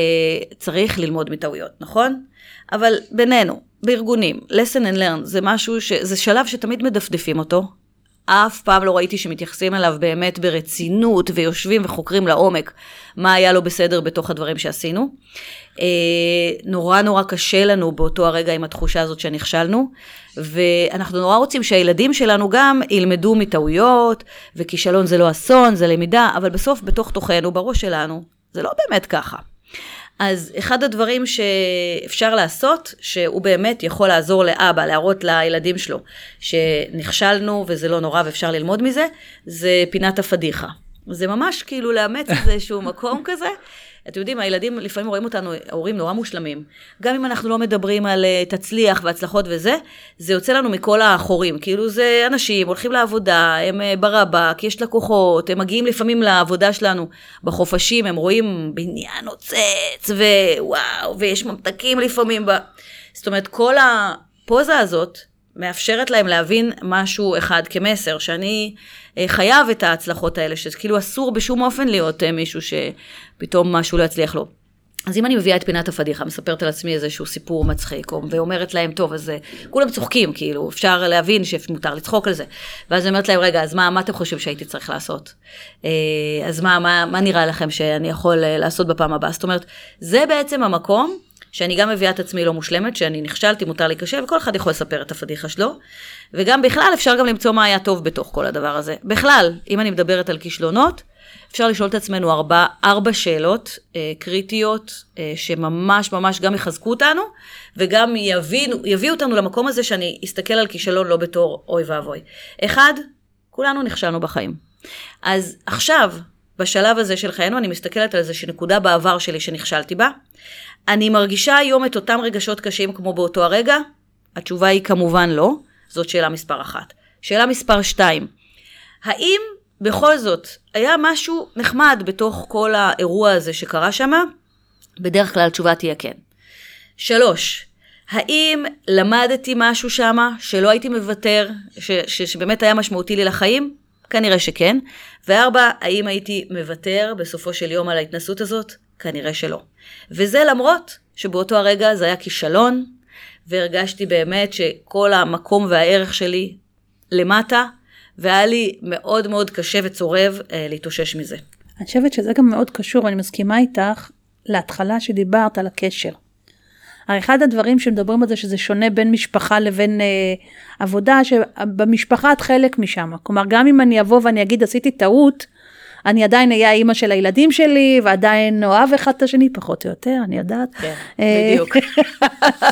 צריך ללמוד מטעויות, נכון? אבל בינינו, בארגונים, lesson and learn זה משהו, ש... זה שלב שתמיד מדפדפים אותו. אף פעם לא ראיתי שמתייחסים אליו באמת ברצינות ויושבים וחוקרים לעומק מה היה לא בסדר בתוך הדברים שעשינו. אה, נורא נורא קשה לנו באותו הרגע עם התחושה הזאת שנכשלנו, ואנחנו נורא רוצים שהילדים שלנו גם ילמדו מטעויות, וכישלון זה לא אסון, זה למידה, אבל בסוף בתוך תוכנו, בראש שלנו, זה לא באמת ככה. אז אחד הדברים שאפשר לעשות, שהוא באמת יכול לעזור לאבא, להראות לילדים שלו שנכשלנו וזה לא נורא ואפשר ללמוד מזה, זה פינת הפדיחה. זה ממש כאילו לאמץ איזשהו מקום כזה. אתם יודעים, הילדים לפעמים רואים אותנו, ההורים נורא מושלמים. גם אם אנחנו לא מדברים על uh, תצליח והצלחות וזה, זה יוצא לנו מכל החורים. כאילו זה אנשים, הולכים לעבודה, הם uh, ברבק, יש לקוחות, הם מגיעים לפעמים לעבודה שלנו בחופשים, הם רואים בניין נוצץ, ווואו, ויש ממתקים לפעמים. ב... זאת אומרת, כל הפוזה הזאת מאפשרת להם להבין משהו אחד כמסר, שאני אה, חייב את ההצלחות האלה, שכאילו אסור בשום אופן להיות אה, מישהו שפתאום משהו לא יצליח לו. אז אם אני מביאה את פינת הפדיחה, מספרת על עצמי איזשהו סיפור מצחיק, ואומרת להם, טוב, אז אה, כולם צוחקים, כאילו, אפשר להבין שמותר לצחוק על זה. ואז אני אומרת להם, רגע, אז מה, מה אתם חושבים שהייתי צריך לעשות? אז מה, מה, מה נראה לכם שאני יכול לעשות בפעם הבאה? זאת אומרת, זה בעצם המקום שאני גם מביאה את עצמי לא מושלמת, שאני נכשלתי, מותר להיכשל, וכל אחד יכול לספר את הפדיחה שלו. וגם בכלל, אפשר גם למצוא מה היה טוב בתוך כל הדבר הזה. בכלל, אם אני מדברת על כישלונות, אפשר לשאול את עצמנו ארבע, ארבע שאלות אה, קריטיות, אה, שממש ממש גם יחזקו אותנו, וגם יביאו אותנו למקום הזה שאני אסתכל על כישלון לא בתור אוי ואבוי. אחד, כולנו נכשלנו בחיים. אז עכשיו, בשלב הזה של חיינו, אני מסתכלת על איזושהי נקודה בעבר שלי שנכשלתי בה. אני מרגישה היום את אותם רגשות קשים כמו באותו הרגע? התשובה היא כמובן לא. זאת שאלה מספר אחת. שאלה מספר שתיים, האם בכל זאת היה משהו נחמד בתוך כל האירוע הזה שקרה שם? בדרך כלל התשובה תהיה כן. שלוש, האם למדתי משהו שמה שלא הייתי מוותר, ש, ש, שבאמת היה משמעותי לי לחיים? כנראה שכן. וארבע, האם הייתי מוותר בסופו של יום על ההתנסות הזאת? כנראה שלא. וזה למרות שבאותו הרגע זה היה כישלון, והרגשתי באמת שכל המקום והערך שלי למטה, והיה לי מאוד מאוד קשה וצורב אה, להתאושש מזה. אני חושבת שזה גם מאוד קשור, אני מסכימה איתך, להתחלה שדיברת על הקשר. הרי אחד הדברים שמדברים על זה שזה שונה בין משפחה לבין אה, עבודה, שבמשפחה את חלק משם. כלומר, גם אם אני אבוא ואני אגיד עשיתי טעות, אני עדיין אהיה האימא של הילדים שלי, ועדיין אוהב אחד את השני, פחות או יותר, אני יודעת. כן, אה, בדיוק.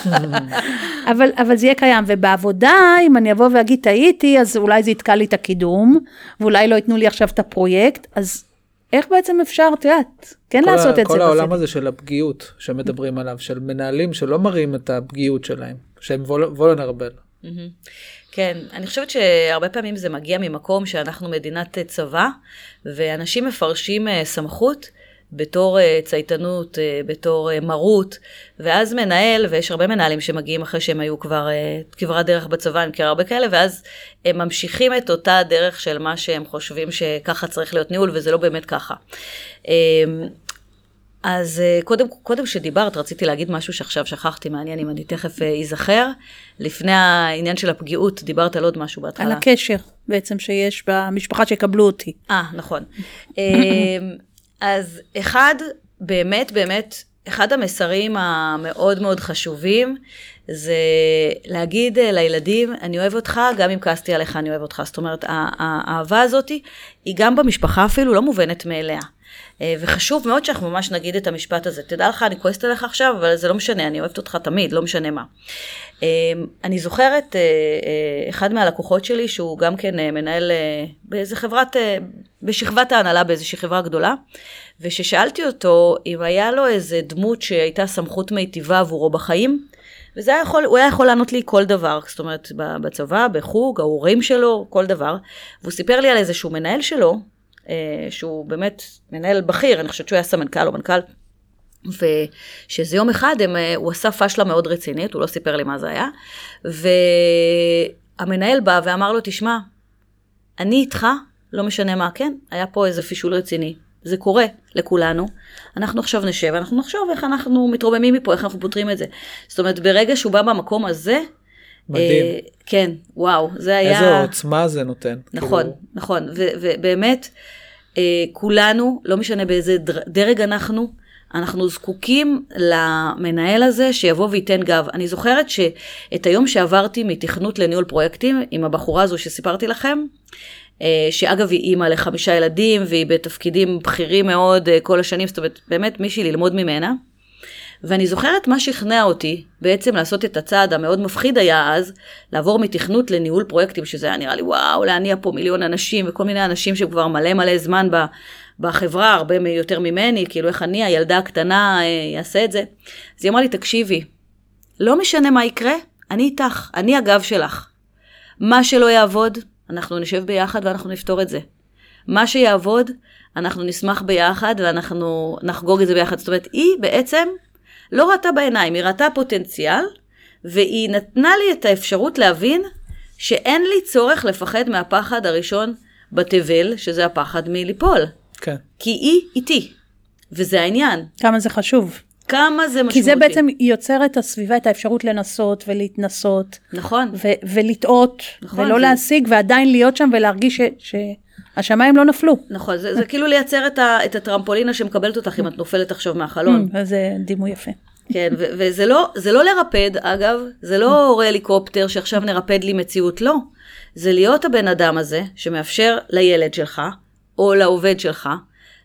אבל, אבל זה יהיה קיים, ובעבודה, אם אני אבוא ואגיד טעיתי, אז אולי זה יתקע לי את הקידום, ואולי לא ייתנו לי עכשיו את הפרויקט, אז איך בעצם אפשר, את יודעת, כן לעשות את זה. כל העולם הזה של הפגיעות שמדברים עליו, של מנהלים שלא מראים את הפגיעות שלהם, שהם וולנרבל. כן, אני חושבת שהרבה פעמים זה מגיע ממקום שאנחנו מדינת צבא, ואנשים מפרשים אה, סמכות בתור אה, צייתנות, אה, בתור מרות, ואז מנהל, ויש הרבה מנהלים שמגיעים אחרי שהם היו כבר כברת דרך בצבא, אני מכירה הרבה כאלה, ואז הם ממשיכים את אותה דרך של מה שהם חושבים שככה צריך להיות ניהול, וזה לא באמת ככה. אז אה, קודם, קודם שדיברת, רציתי להגיד משהו שעכשיו שכחתי, מעניין אם אני תכף אה, אזכר. לפני העניין של הפגיעות, דיברת על עוד משהו בהתחלה. על הקשר בעצם שיש במשפחה שיקבלו אותי. אה, נכון. אז אחד, באמת, באמת, אחד המסרים המאוד מאוד חשובים, זה להגיד אה, לילדים, אני אוהב אותך, גם אם כעסתי עליך, אני אוהב אותך. זאת אומרת, האהבה הזאת היא גם במשפחה אפילו לא מובנת מאליה. אה, וחשוב מאוד שאנחנו ממש נגיד את המשפט הזה. תדע לך, אני כועסת עליך עכשיו, אבל זה לא משנה, אני אוהבת אותך תמיד, לא משנה מה. אה, אני זוכרת אה, אחד מהלקוחות שלי, שהוא גם כן מנהל באיזה חברת, בשכבת ההנהלה באיזושהי חברה גדולה, וששאלתי אותו אם היה לו איזה דמות שהייתה סמכות מיטיבה עבורו בחיים, וזה היה יכול, הוא היה יכול לענות לי כל דבר, זאת אומרת, בצבא, בחוג, ההורים שלו, כל דבר. והוא סיפר לי על איזשהו מנהל שלו, שהוא באמת מנהל בכיר, אני חושבת שהוא היה סמנכ"ל או מנכ"ל, ושאיזה יום אחד הם, אה, הוא עשה פשלה מאוד רצינית, הוא לא סיפר לי מה זה היה, והמנהל בא ואמר לו, תשמע, אני איתך, לא משנה מה, כן, היה פה איזה פישול רציני, זה קורה לכולנו, אנחנו עכשיו נשב, אנחנו נחשוב איך אנחנו מתרוממים מפה, איך אנחנו פותרים את זה. זאת אומרת, ברגע שהוא בא במקום הזה, מדהים. אה, כן, וואו, זה היה... איזו עוצמה זה נותן. נכון, כאילו... נכון, ובאמת, אה, כולנו, לא משנה באיזה דרג אנחנו, אנחנו זקוקים למנהל הזה שיבוא וייתן גב. אני זוכרת שאת היום שעברתי מתכנות לניהול פרויקטים עם הבחורה הזו שסיפרתי לכם, אה, שאגב היא אימא לחמישה ילדים והיא בתפקידים בכירים מאוד אה, כל השנים, זאת אומרת באמת מישהי ללמוד ממנה. ואני זוכרת מה שכנע אותי בעצם לעשות את הצעד המאוד מפחיד היה אז, לעבור מתכנות לניהול פרויקטים, שזה היה נראה לי וואו, להניע פה מיליון אנשים וכל מיני אנשים שכבר מלא מלא זמן בחברה, הרבה יותר ממני, כאילו איך אני, הילדה הקטנה, אה, אעשה את זה. אז היא אמרה לי, תקשיבי, לא משנה מה יקרה, אני איתך, אני הגב שלך. מה שלא יעבוד, אנחנו נשב ביחד ואנחנו נפתור את זה. מה שיעבוד, אנחנו נשמח ביחד ואנחנו נחגוג את זה ביחד. זאת אומרת, היא בעצם לא ראתה בעיניים, היא ראתה פוטנציאל, והיא נתנה לי את האפשרות להבין שאין לי צורך לפחד מהפחד הראשון בתבל, שזה הפחד מליפול. כן. כי היא איתי, וזה העניין. כמה זה חשוב. כמה זה משמעותי. כי זה בעצם יוצר את הסביבה, את האפשרות לנסות ולהתנסות. נכון. ו- ולטעות, נכון, ולא זה- להשיג, ועדיין להיות שם ולהרגיש ש- שהשמיים לא נפלו. נכון, זה, זה כאילו לייצר את, ה, את הטרמפולינה שמקבלת אותך אם את נופלת עכשיו מהחלון. Mm, זה דימוי יפה. כן, ו- וזה לא, זה לא לרפד, אגב, זה לא הליקופטר שעכשיו נרפד לי מציאות, לא. זה להיות הבן אדם הזה שמאפשר לילד שלך, או לעובד שלך,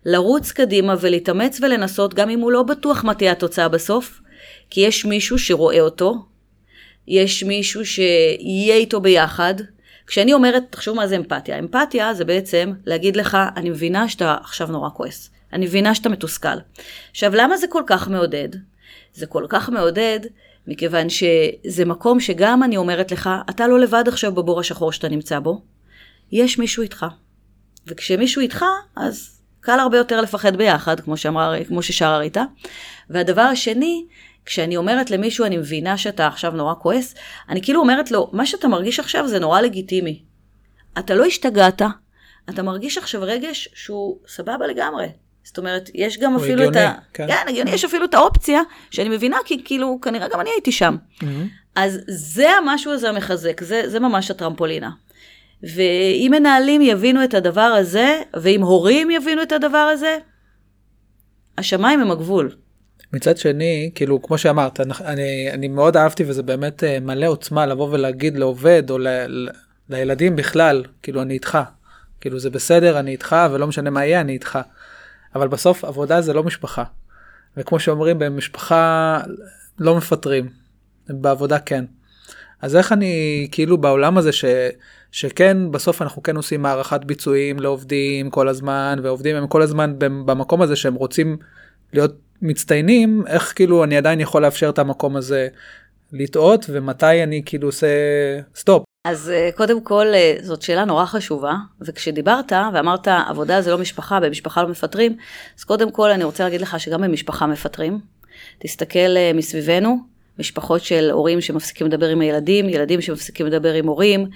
לרוץ קדימה ולהתאמץ ולנסות, גם אם הוא לא בטוח מה תהיה התוצאה בסוף, כי יש מישהו שרואה אותו, יש מישהו שיהיה איתו ביחד. כשאני אומרת, תחשוב מה זה אמפתיה. אמפתיה זה בעצם להגיד לך, אני מבינה שאתה עכשיו נורא כועס. אני מבינה שאתה מתוסכל. עכשיו, למה זה כל כך מעודד? זה כל כך מעודד, מכיוון שזה מקום שגם אני אומרת לך, אתה לא לבד עכשיו בבור השחור שאתה נמצא בו, יש מישהו איתך. וכשמישהו איתך, אז קל הרבה יותר לפחד ביחד, כמו, שאמרה, כמו ששרה ריטה. והדבר השני, כשאני אומרת למישהו, אני מבינה שאתה עכשיו נורא כועס, אני כאילו אומרת לו, מה שאתה מרגיש עכשיו זה נורא לגיטימי. אתה לא השתגעת, אתה מרגיש עכשיו רגש שהוא סבבה לגמרי. זאת אומרת, יש גם הוא אפילו את הגיוני, ה... כן. כן, הגיוני, יש אפילו את האופציה, שאני מבינה, כי כאילו, כנראה גם אני הייתי שם. אז זה המשהו הזה המחזק, זה, זה ממש הטרמפולינה. ואם מנהלים יבינו את הדבר הזה, ואם הורים יבינו את הדבר הזה, השמיים הם הגבול. מצד שני, כאילו, כמו שאמרת, אני- אני, מאוד אהבתי וזה באמת אה, מלא עוצמה לבוא ולהגיד לעובד או ל, ל, לילדים בכלל, כאילו, אני איתך. כאילו, זה בסדר, אני איתך, ולא משנה מה יהיה, אני איתך. אבל בסוף, עבודה זה לא משפחה. וכמו שאומרים, במשפחה לא מפטרים, בעבודה כן. אז איך אני, כאילו, בעולם הזה ש... שכן בסוף אנחנו כן עושים הערכת ביצועים לעובדים כל הזמן ועובדים הם כל הזמן במ- במקום הזה שהם רוצים להיות מצטיינים איך כאילו אני עדיין יכול לאפשר את המקום הזה לטעות ומתי אני כאילו עושה סטופ. אז אה, קודם כל, אה, זאת שאלה נורא חשובה, וכשדיברת ואמרת, עבודה זה לא משפחה, במשפחה לא מפטרים, אז קודם כל אני רוצה להגיד לך שגם במשפחה מפטרים. תסתכל אה, מסביבנו, משפחות של הורים שמפסיקים לדבר עם הילדים, ילדים שמפסיקים לדבר עם הורים,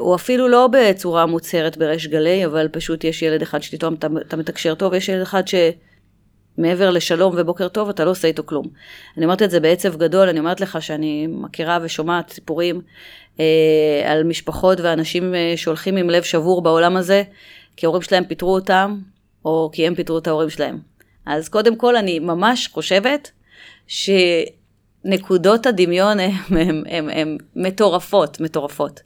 או אפילו לא בצורה מוצהרת בריש גלי, אבל פשוט יש ילד אחד שפתאום אתה, מתקשר טוב, ויש ילד אחד ש... מעבר לשלום ובוקר טוב, אתה לא עושה איתו כלום. אני אומרת את זה בעצב גדול, אני אומרת לך שאני מכירה ושומעת סיפורים אה, על משפחות ואנשים אה, שהולכים עם לב שבור בעולם הזה, כי ההורים שלהם פיטרו אותם, או כי הם פיטרו את ההורים שלהם. אז קודם כל, אני ממש חושבת שנקודות הדמיון הן מטורפות, מטורפות.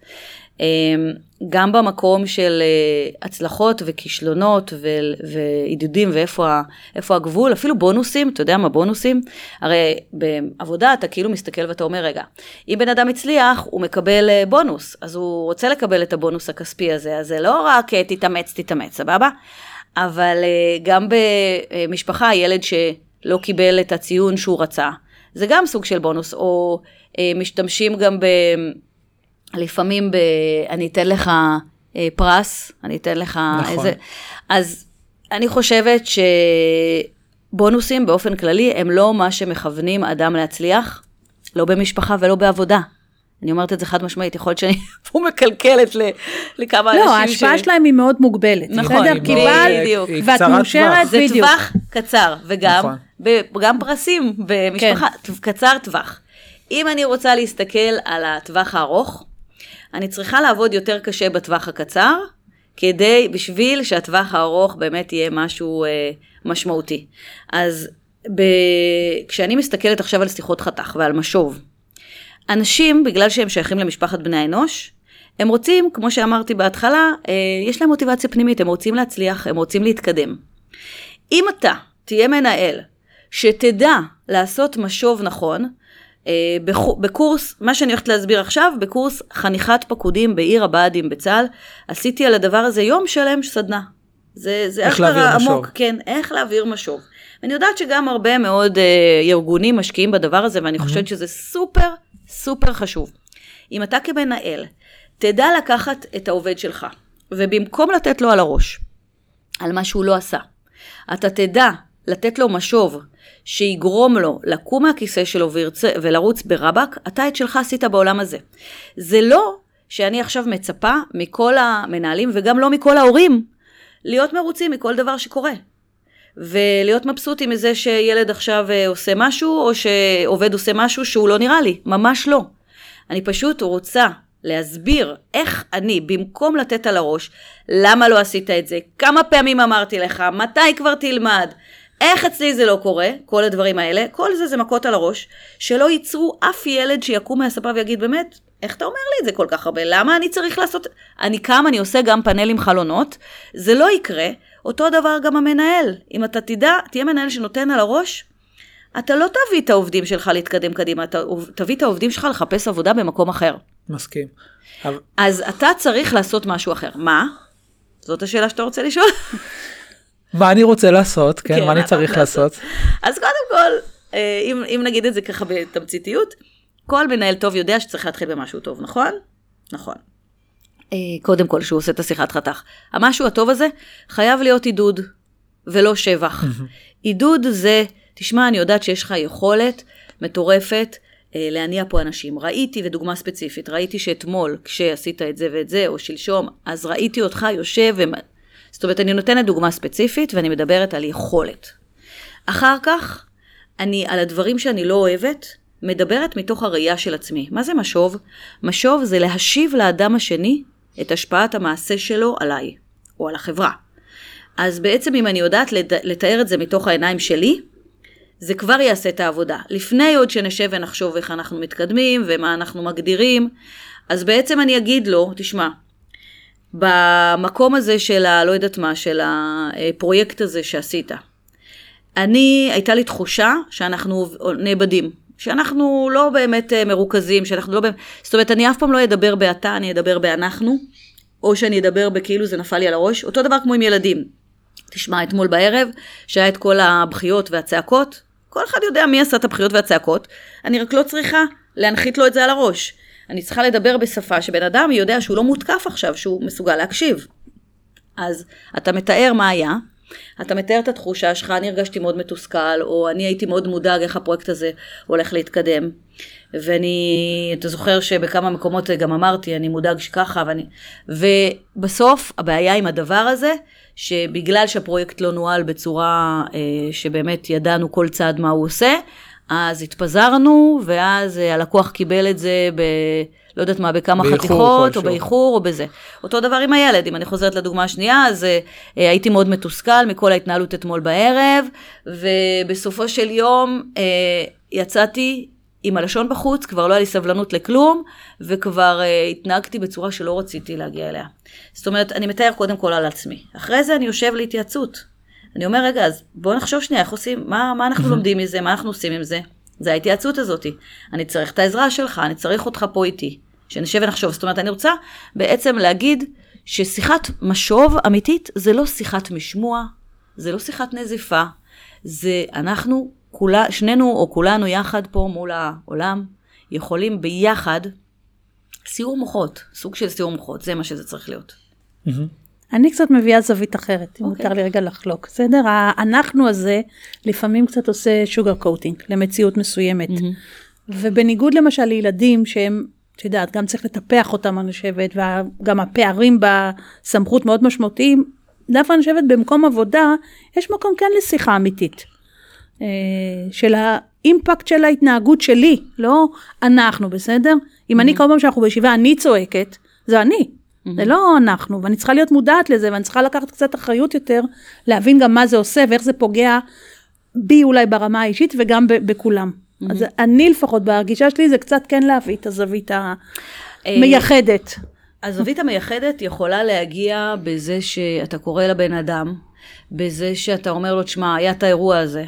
אמ, גם במקום של אה, הצלחות וכישלונות ועידודים ואיפה הגבול, אפילו בונוסים, אתה יודע מה בונוסים? הרי בעבודה אתה כאילו מסתכל ואתה אומר, רגע, אם בן אדם הצליח, הוא מקבל אה, בונוס, אז הוא רוצה לקבל את הבונוס הכספי הזה, אז זה לא רק אה, תתאמץ, תתאמץ, סבבה? אבל גם במשפחה, ילד שלא קיבל את הציון שהוא רצה, זה גם סוג של בונוס, או משתמשים גם ב... לפעמים ב... אני אתן לך אה, פרס, אני אתן לך נכון. איזה... אז אני חושבת שבונוסים באופן כללי הם לא מה שמכוונים אדם להצליח, לא במשפחה ולא בעבודה. אני אומרת את זה חד משמעית, יכול להיות שאני פה מקלקלת ל- לכמה אנשים לא, ההשפעה שלהם היא מאוד מוגבלת. נכון, בסדר? היא קיבלת, בדיוק. ואת מאושרת, טווח. זה בדיוק. טווח קצר, וגם נכון. ב- גם פרסים במשפחה, כן. קצר טווח. אם אני רוצה להסתכל על הטווח הארוך, אני צריכה לעבוד יותר קשה בטווח הקצר, כדי, בשביל שהטווח הארוך באמת יהיה משהו אה, משמעותי. אז ב... כשאני מסתכלת עכשיו על שיחות חתך ועל משוב, אנשים, בגלל שהם שייכים למשפחת בני האנוש, הם רוצים, כמו שאמרתי בהתחלה, אה, יש להם מוטיבציה פנימית, הם רוצים להצליח, הם רוצים להתקדם. אם אתה תהיה מנהל שתדע לעשות משוב נכון, בקורס, מה שאני הולכת להסביר עכשיו, בקורס חניכת פקודים בעיר הבה"דים בצה"ל, עשיתי על הדבר הזה יום שלם סדנה. זה, זה איך להעביר אשכרה משוב. עמוק, כן, איך להעביר משוב. ואני יודעת שגם הרבה מאוד אה, ארגונים משקיעים בדבר הזה, ואני חושבת שזה סופר סופר חשוב. אם אתה כמנהל תדע לקחת את העובד שלך, ובמקום לתת לו על הראש, על מה שהוא לא עשה, אתה תדע לתת לו משוב שיגרום לו לקום מהכיסא שלו וירצה, ולרוץ ברבק, אתה את שלך עשית בעולם הזה. זה לא שאני עכשיו מצפה מכל המנהלים וגם לא מכל ההורים להיות מרוצים מכל דבר שקורה. ולהיות מבסוטים מזה שילד עכשיו אה, עושה משהו, או שעובד עושה משהו שהוא לא נראה לי, ממש לא. אני פשוט רוצה להסביר איך אני, במקום לתת על הראש, למה לא עשית את זה, כמה פעמים אמרתי לך, מתי כבר תלמד, איך אצלי זה לא קורה, כל הדברים האלה, כל זה זה מכות על הראש, שלא ייצרו אף ילד שיקום מהספה ויגיד, באמת, איך אתה אומר לי את זה כל כך הרבה? למה אני צריך לעשות... אני קם, אני עושה גם פאנל עם חלונות, זה לא יקרה. אותו דבר גם המנהל. אם אתה תדע, תהיה מנהל שנותן על הראש, אתה לא תביא את העובדים שלך להתקדם קדימה, אתה תביא את העובדים שלך לחפש עבודה במקום אחר. מסכים. אבל- אז אתה צריך לעשות משהו אחר. מה? זאת השאלה שאתה רוצה לשאול? מה אני רוצה לעשות, כן, כן, מה אני צריך לעשות? אז קודם כל, אה, אם, אם נגיד את זה ככה בתמציתיות, כל מנהל טוב יודע שצריך להתחיל במשהו טוב, נכון? נכון. אה, קודם כל, שהוא עושה את השיחת חתך. המשהו הטוב הזה חייב להיות עידוד, ולא שבח. עידוד זה, תשמע, אני יודעת שיש לך יכולת מטורפת אה, להניע פה אנשים. ראיתי, ודוגמה ספציפית, ראיתי שאתמול, כשעשית את זה ואת זה, או שלשום, אז ראיתי אותך יושב. זאת אומרת, אני נותנת דוגמה ספציפית, ואני מדברת על יכולת. אחר כך, אני, על הדברים שאני לא אוהבת, מדברת מתוך הראייה של עצמי. מה זה משוב? משוב זה להשיב לאדם השני את השפעת המעשה שלו עליי, או על החברה. אז בעצם אם אני יודעת לתאר את זה מתוך העיניים שלי, זה כבר יעשה את העבודה. לפני עוד שנשב ונחשוב איך אנחנו מתקדמים ומה אנחנו מגדירים, אז בעצם אני אגיד לו, תשמע, במקום הזה של ה... לא יודעת מה, של הפרויקט הזה שעשית, אני, הייתה לי תחושה שאנחנו נאבדים, שאנחנו לא באמת אה, מרוכזים, שאנחנו לא באמת, זאת אומרת, אני אף פעם לא אדבר באתה, אני אדבר באנחנו, או שאני אדבר בכאילו זה נפל לי על הראש, אותו דבר כמו עם ילדים. תשמע, אתמול בערב, שהיה את כל הבכיות והצעקות, כל אחד יודע מי עשה את הבכיות והצעקות, אני רק לא צריכה להנחית לו את זה על הראש. אני צריכה לדבר בשפה שבן אדם יודע שהוא לא מותקף עכשיו, שהוא מסוגל להקשיב. אז אתה מתאר מה היה, אתה מתאר את התחושה שלך, אני הרגשתי מאוד מתוסכל, או אני הייתי מאוד מודאג איך הפרויקט הזה הולך להתקדם. ואני, אתה זוכר שבכמה מקומות גם אמרתי, אני מודאג שככה, ואני... ובסוף, הבעיה עם הדבר הזה, שבגלל שהפרויקט לא נוהל בצורה אה, שבאמת ידענו כל צעד מה הוא עושה, אז התפזרנו, ואז אה, הלקוח קיבל את זה ב... לא יודעת מה, בכמה חתיכות. או באיחור, או בזה. אותו דבר עם הילד, אם אני חוזרת לדוגמה השנייה, אז אה, אה, הייתי מאוד מתוסכל מכל ההתנהלות אתמול בערב, ובסופו של יום אה, יצאתי עם הלשון בחוץ, כבר לא היה לי סבלנות לכלום, וכבר אה, התנהגתי בצורה שלא רציתי להגיע אליה. זאת אומרת, אני מתאר קודם כל על עצמי. אחרי זה אני יושב להתייעצות. אני אומר, רגע, אז בואו נחשוב שנייה, איך עושים, מה, מה אנחנו לומדים מזה, מה אנחנו עושים עם זה? זה ההתייעצות הזאת. אני צריך את העזרה שלך, אני צריך אותך פה איתי. שנשב ונחשוב. זאת אומרת, אני רוצה בעצם להגיד ששיחת משוב אמיתית זה לא שיחת משמוע, זה לא שיחת נזיפה, זה אנחנו, כולה, שנינו או כולנו יחד פה מול העולם, יכולים ביחד, סיור מוחות, סוג של סיור מוחות, זה מה שזה צריך להיות. אני קצת מביאה זווית אחרת, אם אוקיי. מותר לי רגע לחלוק, בסדר? האנחנו הזה לפעמים קצת עושה שוגר קוטינג למציאות מסוימת. ובניגוד למשל לילדים שהם, את יודעת, גם צריך לטפח אותם, אני חושבת, וגם הפערים בסמכות מאוד משמעותיים, דווקא אני חושבת במקום עבודה, יש מקום כן לשיחה אמיתית. אה, של האימפקט של ההתנהגות שלי, לא אנחנו, בסדר? אם אני כל פעם שאנחנו בישיבה, אני צועקת, זה אני. זה לא אנחנו, ואני צריכה להיות מודעת לזה, ואני צריכה לקחת קצת אחריות יותר, להבין גם מה זה עושה ואיך זה פוגע בי אולי ברמה האישית וגם ב- בכולם. אז אני לפחות בהרגישה שלי זה קצת כן להביא את הזווית המייחדת. הזווית המייחדת יכולה להגיע בזה שאתה קורא לבן אדם, בזה שאתה אומר לו, תשמע, היה את האירוע הזה,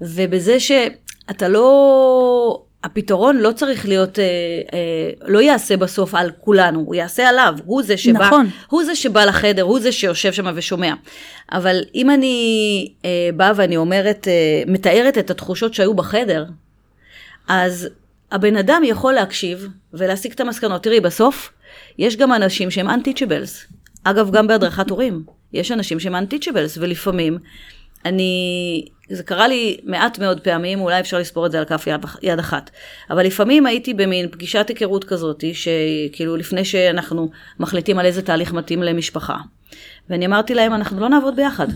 ובזה שאתה לא... הפתרון לא צריך להיות, אה, אה, לא יעשה בסוף על כולנו, הוא יעשה עליו, הוא זה שבא, נכון. הוא זה שבא לחדר, הוא זה שיושב שם ושומע. אבל אם אני אה, באה ואני אומרת, אה, מתארת את התחושות שהיו בחדר, אז הבן אדם יכול להקשיב ולהסיק את המסקנות. תראי, בסוף יש גם אנשים שהם unteachables. אגב, גם בהדרכת הורים. יש אנשים שהם unteachables, ולפעמים אני, זה קרה לי מעט מאוד פעמים, אולי אפשר לספור את זה על כף יד, יד אחת. אבל לפעמים הייתי במין פגישת היכרות כזאת, שכאילו לפני שאנחנו מחליטים על איזה תהליך מתאים למשפחה. ואני אמרתי להם, אנחנו לא נעבוד ביחד.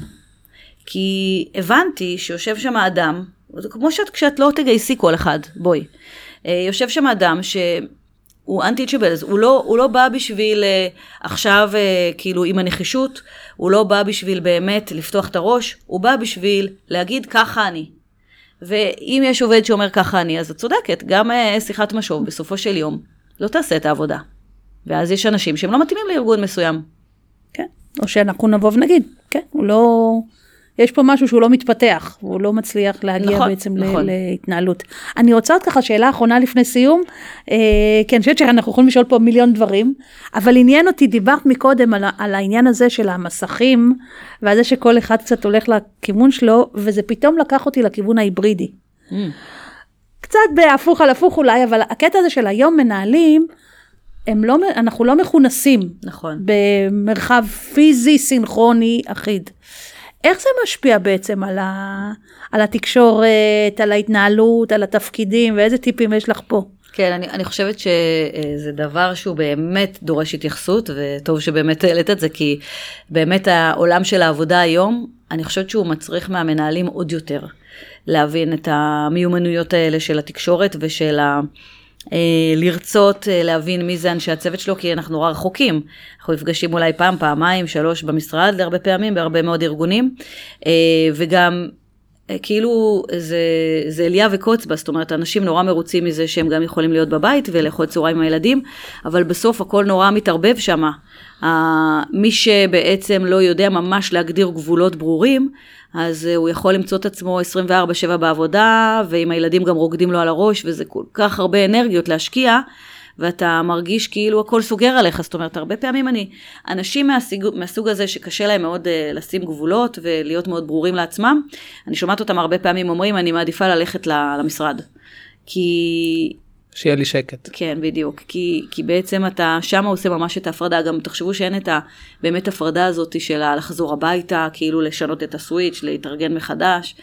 כי הבנתי שיושב שם אדם, זה כמו שאת, כשאת לא תגייסי כל אחד, בואי. אה, יושב שם אדם שהוא unteachable, הוא לא, הוא לא בא בשביל אה, עכשיו אה, כאילו עם הנחישות, הוא לא בא בשביל באמת לפתוח את הראש, הוא בא בשביל להגיד ככה אני. ואם יש עובד שאומר ככה אני, אז את צודקת, גם שיחת משוב בסופו של יום לא תעשה את העבודה. ואז יש אנשים שהם לא מתאימים לארגון מסוים. כן, או שאנחנו נבוא ונגיד, כן, הוא לא... יש פה משהו שהוא לא מתפתח, הוא לא מצליח להגיע נכון, בעצם נכון. להתנהלות. אני רוצה עוד ככה שאלה אחרונה לפני סיום, אה, כי אני חושבת שאנחנו יכולים לשאול פה מיליון דברים, אבל עניין אותי, דיברת מקודם על, על העניין הזה של המסכים, ועל זה שכל אחד קצת הולך לכיוון שלו, וזה פתאום לקח אותי לכיוון ההיברידי. Mm. קצת בהפוך על הפוך אולי, אבל הקטע הזה של היום מנהלים, הם לא, אנחנו לא מכונסים נכון. במרחב פיזי סינכרוני אחיד. איך זה משפיע בעצם על, ה, על התקשורת, על ההתנהלות, על התפקידים, ואיזה טיפים יש לך פה? כן, אני, אני חושבת שזה דבר שהוא באמת דורש התייחסות, וטוב שבאמת העלית את זה, כי באמת העולם של העבודה היום, אני חושבת שהוא מצריך מהמנהלים עוד יותר להבין את המיומנויות האלה של התקשורת ושל ה... אה, לרצות אה, להבין מי זה אנשי הצוות שלו, כי אנחנו נורא רחוקים. אנחנו נפגשים אולי פעם, פעמיים, שלוש במשרד, הרבה פעמים, בהרבה מאוד ארגונים, אה, וגם כאילו זה, זה אליה וקוץ זאת אומרת, אנשים נורא מרוצים מזה שהם גם יכולים להיות בבית ולאכול צהריים עם הילדים, אבל בסוף הכל נורא מתערבב שם. מי שבעצם לא יודע ממש להגדיר גבולות ברורים, אז אה, הוא יכול למצוא את עצמו 24/7 בעבודה, ועם הילדים גם רוקדים לו על הראש, וזה כל כך הרבה אנרגיות להשקיע. ואתה מרגיש כאילו הכל סוגר עליך, זאת אומרת, הרבה פעמים אני, אנשים מהסוג, מהסוג הזה שקשה להם מאוד uh, לשים גבולות ולהיות מאוד ברורים לעצמם, אני שומעת אותם הרבה פעמים אומרים, אני מעדיפה ללכת למשרד. כי שיהיה לי שקט. כן, בדיוק. כי, כי בעצם אתה שם עושה ממש את ההפרדה. גם תחשבו שאין את ה... באמת הפרדה הזאת של לחזור הביתה, כאילו לשנות את הסוויץ', להתארגן מחדש.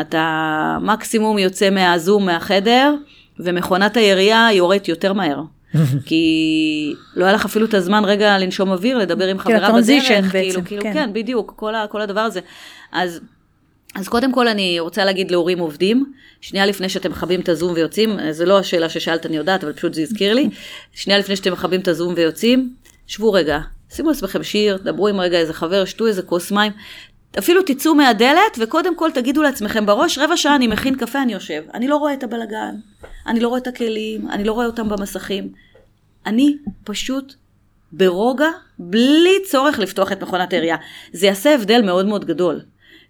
אתה מקסימום יוצא מהזום, מהחדר, ומכונת הירייה יורדת יותר מהר. כי לא היה לך אפילו את הזמן רגע לנשום אוויר, לדבר עם חברה הטרנזישן בדרך, כאילו, כאילו, כן. כן, בדיוק, כל, ה, כל הדבר הזה. אז אז קודם כל אני רוצה להגיד להורים עובדים, שנייה לפני שאתם מכבים את הזום ויוצאים, זה לא השאלה ששאלת אני יודעת, אבל פשוט זה הזכיר לי, שנייה לפני שאתם מכבים את הזום ויוצאים, שבו רגע, שימו לעצמכם שיר, דברו עם רגע איזה חבר, שתו איזה כוס מים, אפילו תצאו מהדלת וקודם כל תגידו לעצמכם בראש, רבע שעה אני מכין קפה, אני יושב, אני לא רואה את הבלגן, אני לא רואה את הכלים, אני לא רואה אותם במסכים, אני פשוט ברוגע, בלי צורך לפתוח את מכונת העירייה. זה יעשה הבדל מאוד מאוד גדול.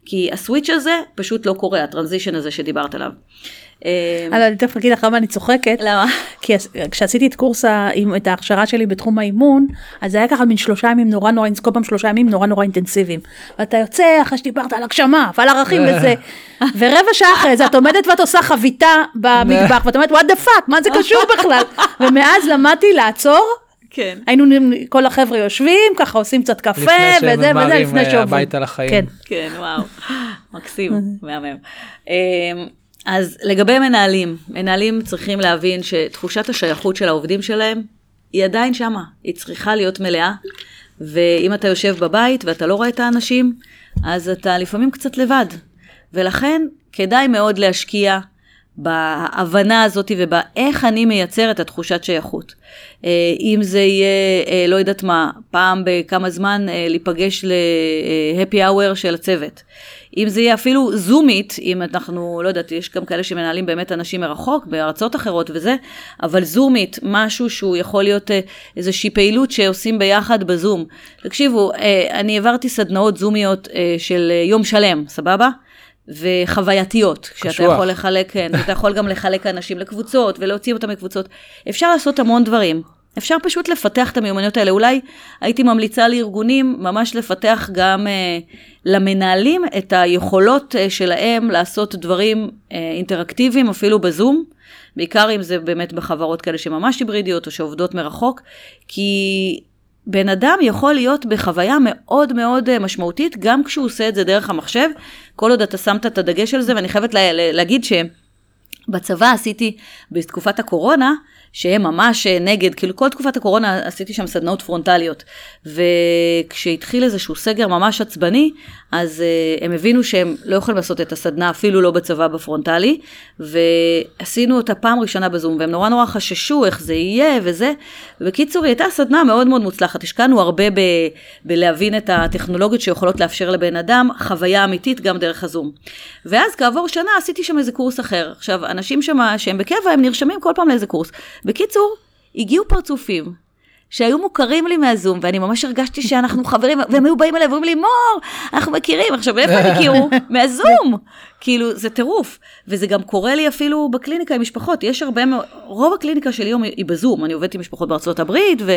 כי הסוויץ' הזה פשוט לא קורה, הטרנזישן הזה שדיברת עליו. אבל אני תכף אגיד לך למה אני צוחקת. למה? כי כשעשיתי את קורס, את ההכשרה שלי בתחום האימון, אז זה היה ככה מין שלושה ימים נורא נורא, כל פעם שלושה ימים נורא נורא אינטנסיביים. ואתה יוצא אחרי שדיברת על הגשמה ועל ערכים וזה, ורבע שעה אחרי זה את עומדת ואת עושה חביתה במטבח, ואת אומרת, what the fuck, מה זה קשור בכלל? ומאז למדתי לעצור. כן. היינו, כל החבר'ה יושבים, ככה עושים קצת קפה, וזה וזה, לפני אה, שעוברים. הביתה לחיים. כן. כן, וואו, מקסים, מהמם. אמ, אז לגבי מנהלים, מנהלים צריכים להבין שתחושת השייכות של העובדים שלהם היא עדיין שמה, היא צריכה להיות מלאה, ואם אתה יושב בבית ואתה לא רואה את האנשים, אז אתה לפעמים קצת לבד. ולכן כדאי מאוד להשקיע בהבנה הזאת ובאיך אני מייצר את התחושת שייכות. אה, אם זה יהיה, אה, לא יודעת מה, פעם בכמה זמן אה, להיפגש ל-happy hour של הצוות. אם זה יהיה אפילו זומית, אם אנחנו, לא יודעת, יש גם כאלה שמנהלים באמת אנשים מרחוק, בארצות אחרות וזה, אבל זומית, משהו שהוא יכול להיות איזושהי פעילות שעושים ביחד בזום. תקשיבו, אני העברתי סדנאות זומיות של יום שלם, סבבה? וחווייתיות, שאתה קשוח. יכול לחלק, כן, ואתה יכול גם לחלק אנשים לקבוצות ולהוציא אותם מקבוצות. אפשר לעשות המון דברים. אפשר פשוט לפתח את המיומנויות האלה. אולי הייתי ממליצה לארגונים ממש לפתח גם אה, למנהלים את היכולות אה, שלהם לעשות דברים אה, אינטראקטיביים, אפילו בזום. בעיקר אם זה באמת בחברות כאלה שממש היברידיות או שעובדות מרחוק, כי בן אדם יכול להיות בחוויה מאוד מאוד אה, משמעותית, גם כשהוא עושה את זה דרך המחשב, כל עוד אתה שמת את הדגש על זה, ואני חייבת לה, לה, להגיד שבצבא עשיתי בתקופת הקורונה, שהם ממש אה, נגד, כאילו כל תקופת הקורונה עשיתי שם סדנאות פרונטליות, וכשהתחיל איזשהו סגר ממש עצבני, אז uh, הם הבינו שהם לא יכולים לעשות את הסדנה אפילו לא בצבא בפרונטלי, ועשינו אותה פעם ראשונה בזום, והם נורא נורא חששו איך זה יהיה וזה. בקיצור, היא הייתה סדנה מאוד מאוד מוצלחת, השקענו הרבה ב- בלהבין את הטכנולוגיות שיכולות לאפשר לבן אדם חוויה אמיתית גם דרך הזום. ואז כעבור שנה עשיתי שם איזה קורס אחר. עכשיו, אנשים שם שהם בקבע, הם נרשמים כל פעם לאיזה קורס. בקיצור, הגיעו פרצופים. שהיו מוכרים לי מהזום, ואני ממש הרגשתי שאנחנו חברים, והם היו באים אליי ואומרים לי, מור, אנחנו מכירים. עכשיו, מאיפה הם הכירו? מהזום. כאילו, זה טירוף. וזה גם קורה לי אפילו בקליניקה עם משפחות. יש הרבה מאוד, רוב הקליניקה שלי היום היא בזום. אני עובדת עם משפחות בארצות הברית, ו,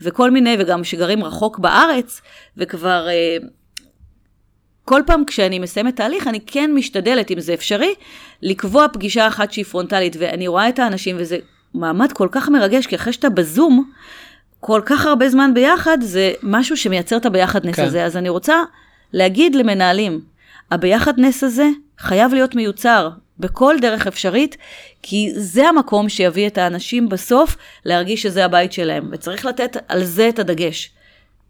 וכל מיני, וגם שגרים רחוק בארץ, וכבר... אה, כל פעם כשאני מסיימת תהליך, אני כן משתדלת, אם זה אפשרי, לקבוע פגישה אחת שהיא פרונטלית, ואני רואה את האנשים, וזה מעמד כל כך מרגש, כי אחרי שאתה בזום, כל כך הרבה זמן ביחד, זה משהו שמייצר את הביחדנס כן. הזה. אז אני רוצה להגיד למנהלים, הביחדנס הזה חייב להיות מיוצר בכל דרך אפשרית, כי זה המקום שיביא את האנשים בסוף להרגיש שזה הבית שלהם, וצריך לתת על זה את הדגש.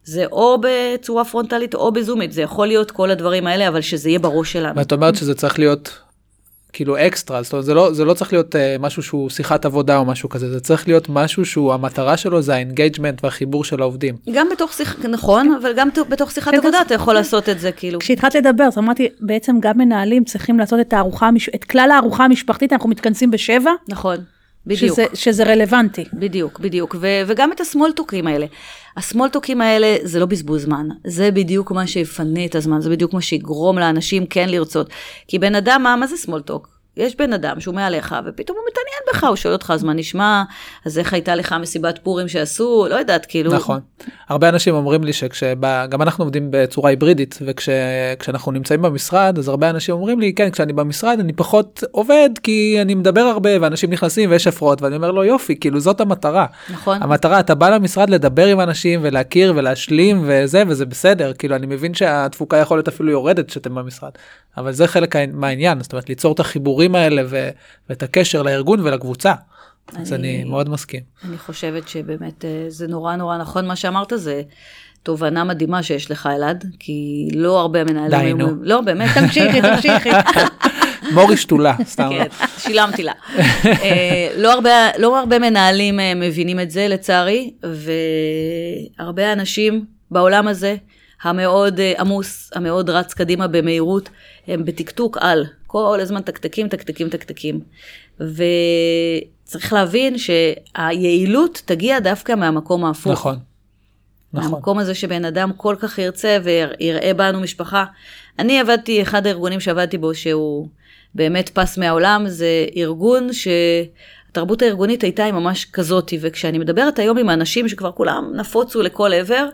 זה או בצורה פרונטלית או בזומית, זה יכול להיות כל הדברים האלה, אבל שזה יהיה בראש שלנו. ואת אומרת שזה צריך להיות כאילו אקסטרה, זאת אומרת זה לא, זה לא צריך להיות אה, משהו שהוא שיחת עבודה או משהו כזה, זה צריך להיות משהו שהוא המטרה שלו זה ה engagement והחיבור של העובדים. גם בתוך שיח, נכון, אבל גם בתוך שיחת כן, עבודה כן. אתה יכול לעשות את זה, כאילו. כשהתחלת לדבר, אז אמרתי, בעצם גם מנהלים צריכים לעשות את הארוחה, את כלל הארוחה המשפחתית, אנחנו מתכנסים בשבע, נכון, בדיוק. שזה, שזה רלוונטי. בדיוק, בדיוק. ו- וגם את הסמולטוקים האלה. הסמולטוקים האלה זה לא בזבוז זמן, זה בדיוק מה שיפנה את הזמן, זה בדיוק מה שיגרום לאנשים כן לרצות. כי בן אדם, מה, מה זה סמולטוק? יש בן אדם שהוא מעליך, ופתאום הוא מתעניין בך, הוא שואל אותך, אז מה נשמע? אז איך הייתה לך מסיבת פורים שעשו? לא יודעת, כאילו... נכון. הרבה אנשים אומרים לי שגם אנחנו עובדים בצורה היברידית וכשאנחנו נמצאים במשרד אז הרבה אנשים אומרים לי כן כשאני במשרד אני פחות עובד כי אני מדבר הרבה ואנשים נכנסים ויש הפרעות ואני אומר לו יופי כאילו זאת המטרה. נכון. המטרה אתה בא למשרד לדבר עם אנשים ולהכיר ולהשלים וזה וזה בסדר כאילו אני מבין שהתפוקה יכול להיות אפילו יורדת כשאתם במשרד אבל זה חלק מהעניין זאת אומרת ליצור את החיבורים האלה ו- ואת הקשר לארגון ולקבוצה. אז אני מאוד מסכים. אני חושבת שבאמת אה, זה נורא נורא נכון מה שאמרת, זה תובנה מדהימה שיש לך, אלעד, כי לא הרבה מנהלים... די, נו. לא, באמת. תמשיכי, תמשיכי. מורי שתולה סתם. כן, שילמתי לה. אה, לא הרבה, לא הרבה מנהלים אה, מבינים את זה, לצערי, והרבה אנשים בעולם הזה, המאוד עמוס, המאוד רץ קדימה במהירות, הם בתקתוק על. כל הזמן תקתקים, תקתקים, תקתקים. וצריך להבין שהיעילות תגיע דווקא מהמקום ההפוך. נכון. נכון. מהמקום הזה שבן אדם כל כך ירצה ויראה בנו משפחה. אני עבדתי, אחד הארגונים שעבדתי בו, שהוא באמת פס מהעולם, זה ארגון שהתרבות הארגונית הייתה היא ממש כזאתי, וכשאני מדברת היום עם אנשים שכבר כולם נפוצו לכל עבר,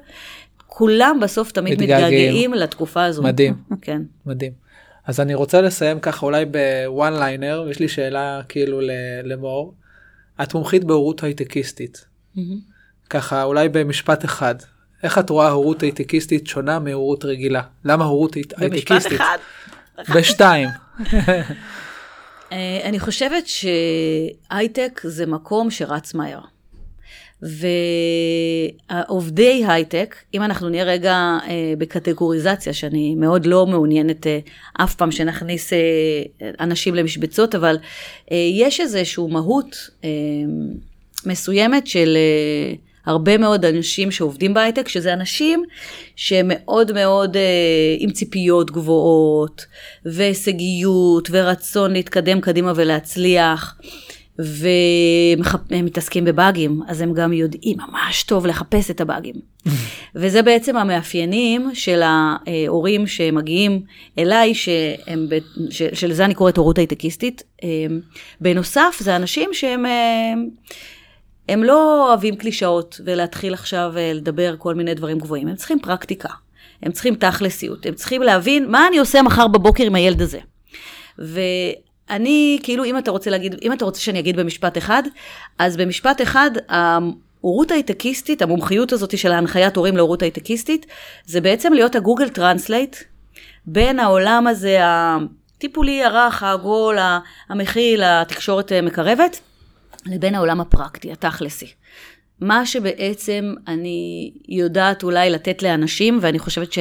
כולם בסוף תמיד. מתגעגעים לתקופה הזו. מדהים. כן. מדהים. אז אני רוצה לסיים ככה אולי בוואן ליינר, יש לי שאלה כאילו למור. את מומחית בהורות הייטקיסטית, ככה אולי במשפט אחד. איך את רואה הורות הייטקיסטית שונה מהורות רגילה? למה הורות הי- במשפט הייטקיסטית? אחד. בשתיים. אה, אני חושבת שהייטק זה מקום שרץ מהר. ועובדי הייטק, אם אנחנו נהיה רגע אה, בקטגוריזציה, שאני מאוד לא מעוניינת אה, אף פעם שנכניס אה, אנשים למשבצות, אבל יש איזושהי מהות מסוימת של הרבה מאוד אנשים שעובדים בהייטק, שזה אנשים שמאוד מאוד עם ציפיות גבוהות, והישגיות, ורצון להתקדם קדימה ולהצליח. והם מתעסקים בבאגים, אז הם גם יודעים ממש טוב לחפש את הבאגים. וזה בעצם המאפיינים של ההורים שמגיעים אליי, שהם, שלזה אני קוראת הורות הייטקיסטית. בנוסף, זה אנשים שהם הם לא אוהבים קלישאות ולהתחיל עכשיו לדבר כל מיני דברים גבוהים, הם צריכים פרקטיקה, הם צריכים תכלסיות, הם צריכים להבין מה אני עושה מחר בבוקר עם הילד הזה. אני, כאילו, אם אתה רוצה להגיד, אם אתה רוצה שאני אגיד במשפט אחד, אז במשפט אחד, ההורות הייטקיסטית, המומחיות הזאת של ההנחיית הורים להורות הייטקיסטית, זה בעצם להיות ה Google Translate בין העולם הזה, הטיפולי, הרך, העגול, המכיל, התקשורת מקרבת, לבין העולם הפרקטי, התכלסי. מה שבעצם אני יודעת אולי לתת לאנשים, ואני חושבת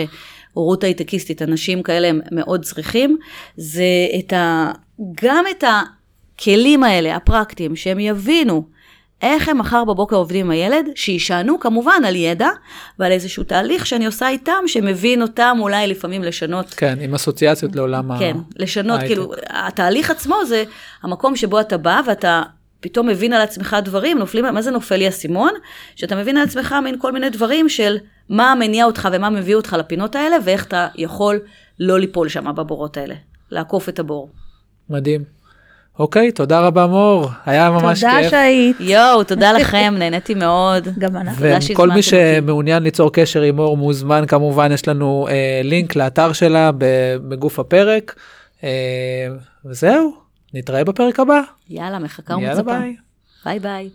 שהורות הייטקיסטית, אנשים כאלה הם מאוד צריכים, זה את ה... גם את הכלים האלה, הפרקטיים, שהם יבינו איך הם מחר בבוקר עובדים עם הילד, שישענו כמובן על ידע ועל איזשהו תהליך שאני עושה איתם, שמבין אותם אולי לפעמים לשנות. כן, עם אסוציאציות לעולם ה... כן, לשנות, כאילו, התהליך עצמו זה המקום שבו אתה בא ואתה פתאום מבין על עצמך דברים, נופלים, מה זה נופל לי אסימון? שאתה מבין על עצמך מין כל מיני דברים של מה מניע אותך ומה מביא אותך לפינות האלה, ואיך אתה יכול לא ליפול שם בבורות האלה, לעקוף את הבור. מדהים. אוקיי, תודה רבה מור, היה ממש תודה כיף. תודה שהיית. יואו, תודה לכם, נהניתי מאוד. גם אנחנו. וכל מי שמעוניין ליצור קשר עם מור מוזמן, כמובן יש לנו אה, לינק לאתר שלה בגוף הפרק. אה, וזהו, נתראה בפרק הבא. יאללה, מחכה ומצפה. יאללה ביי. ביי ביי.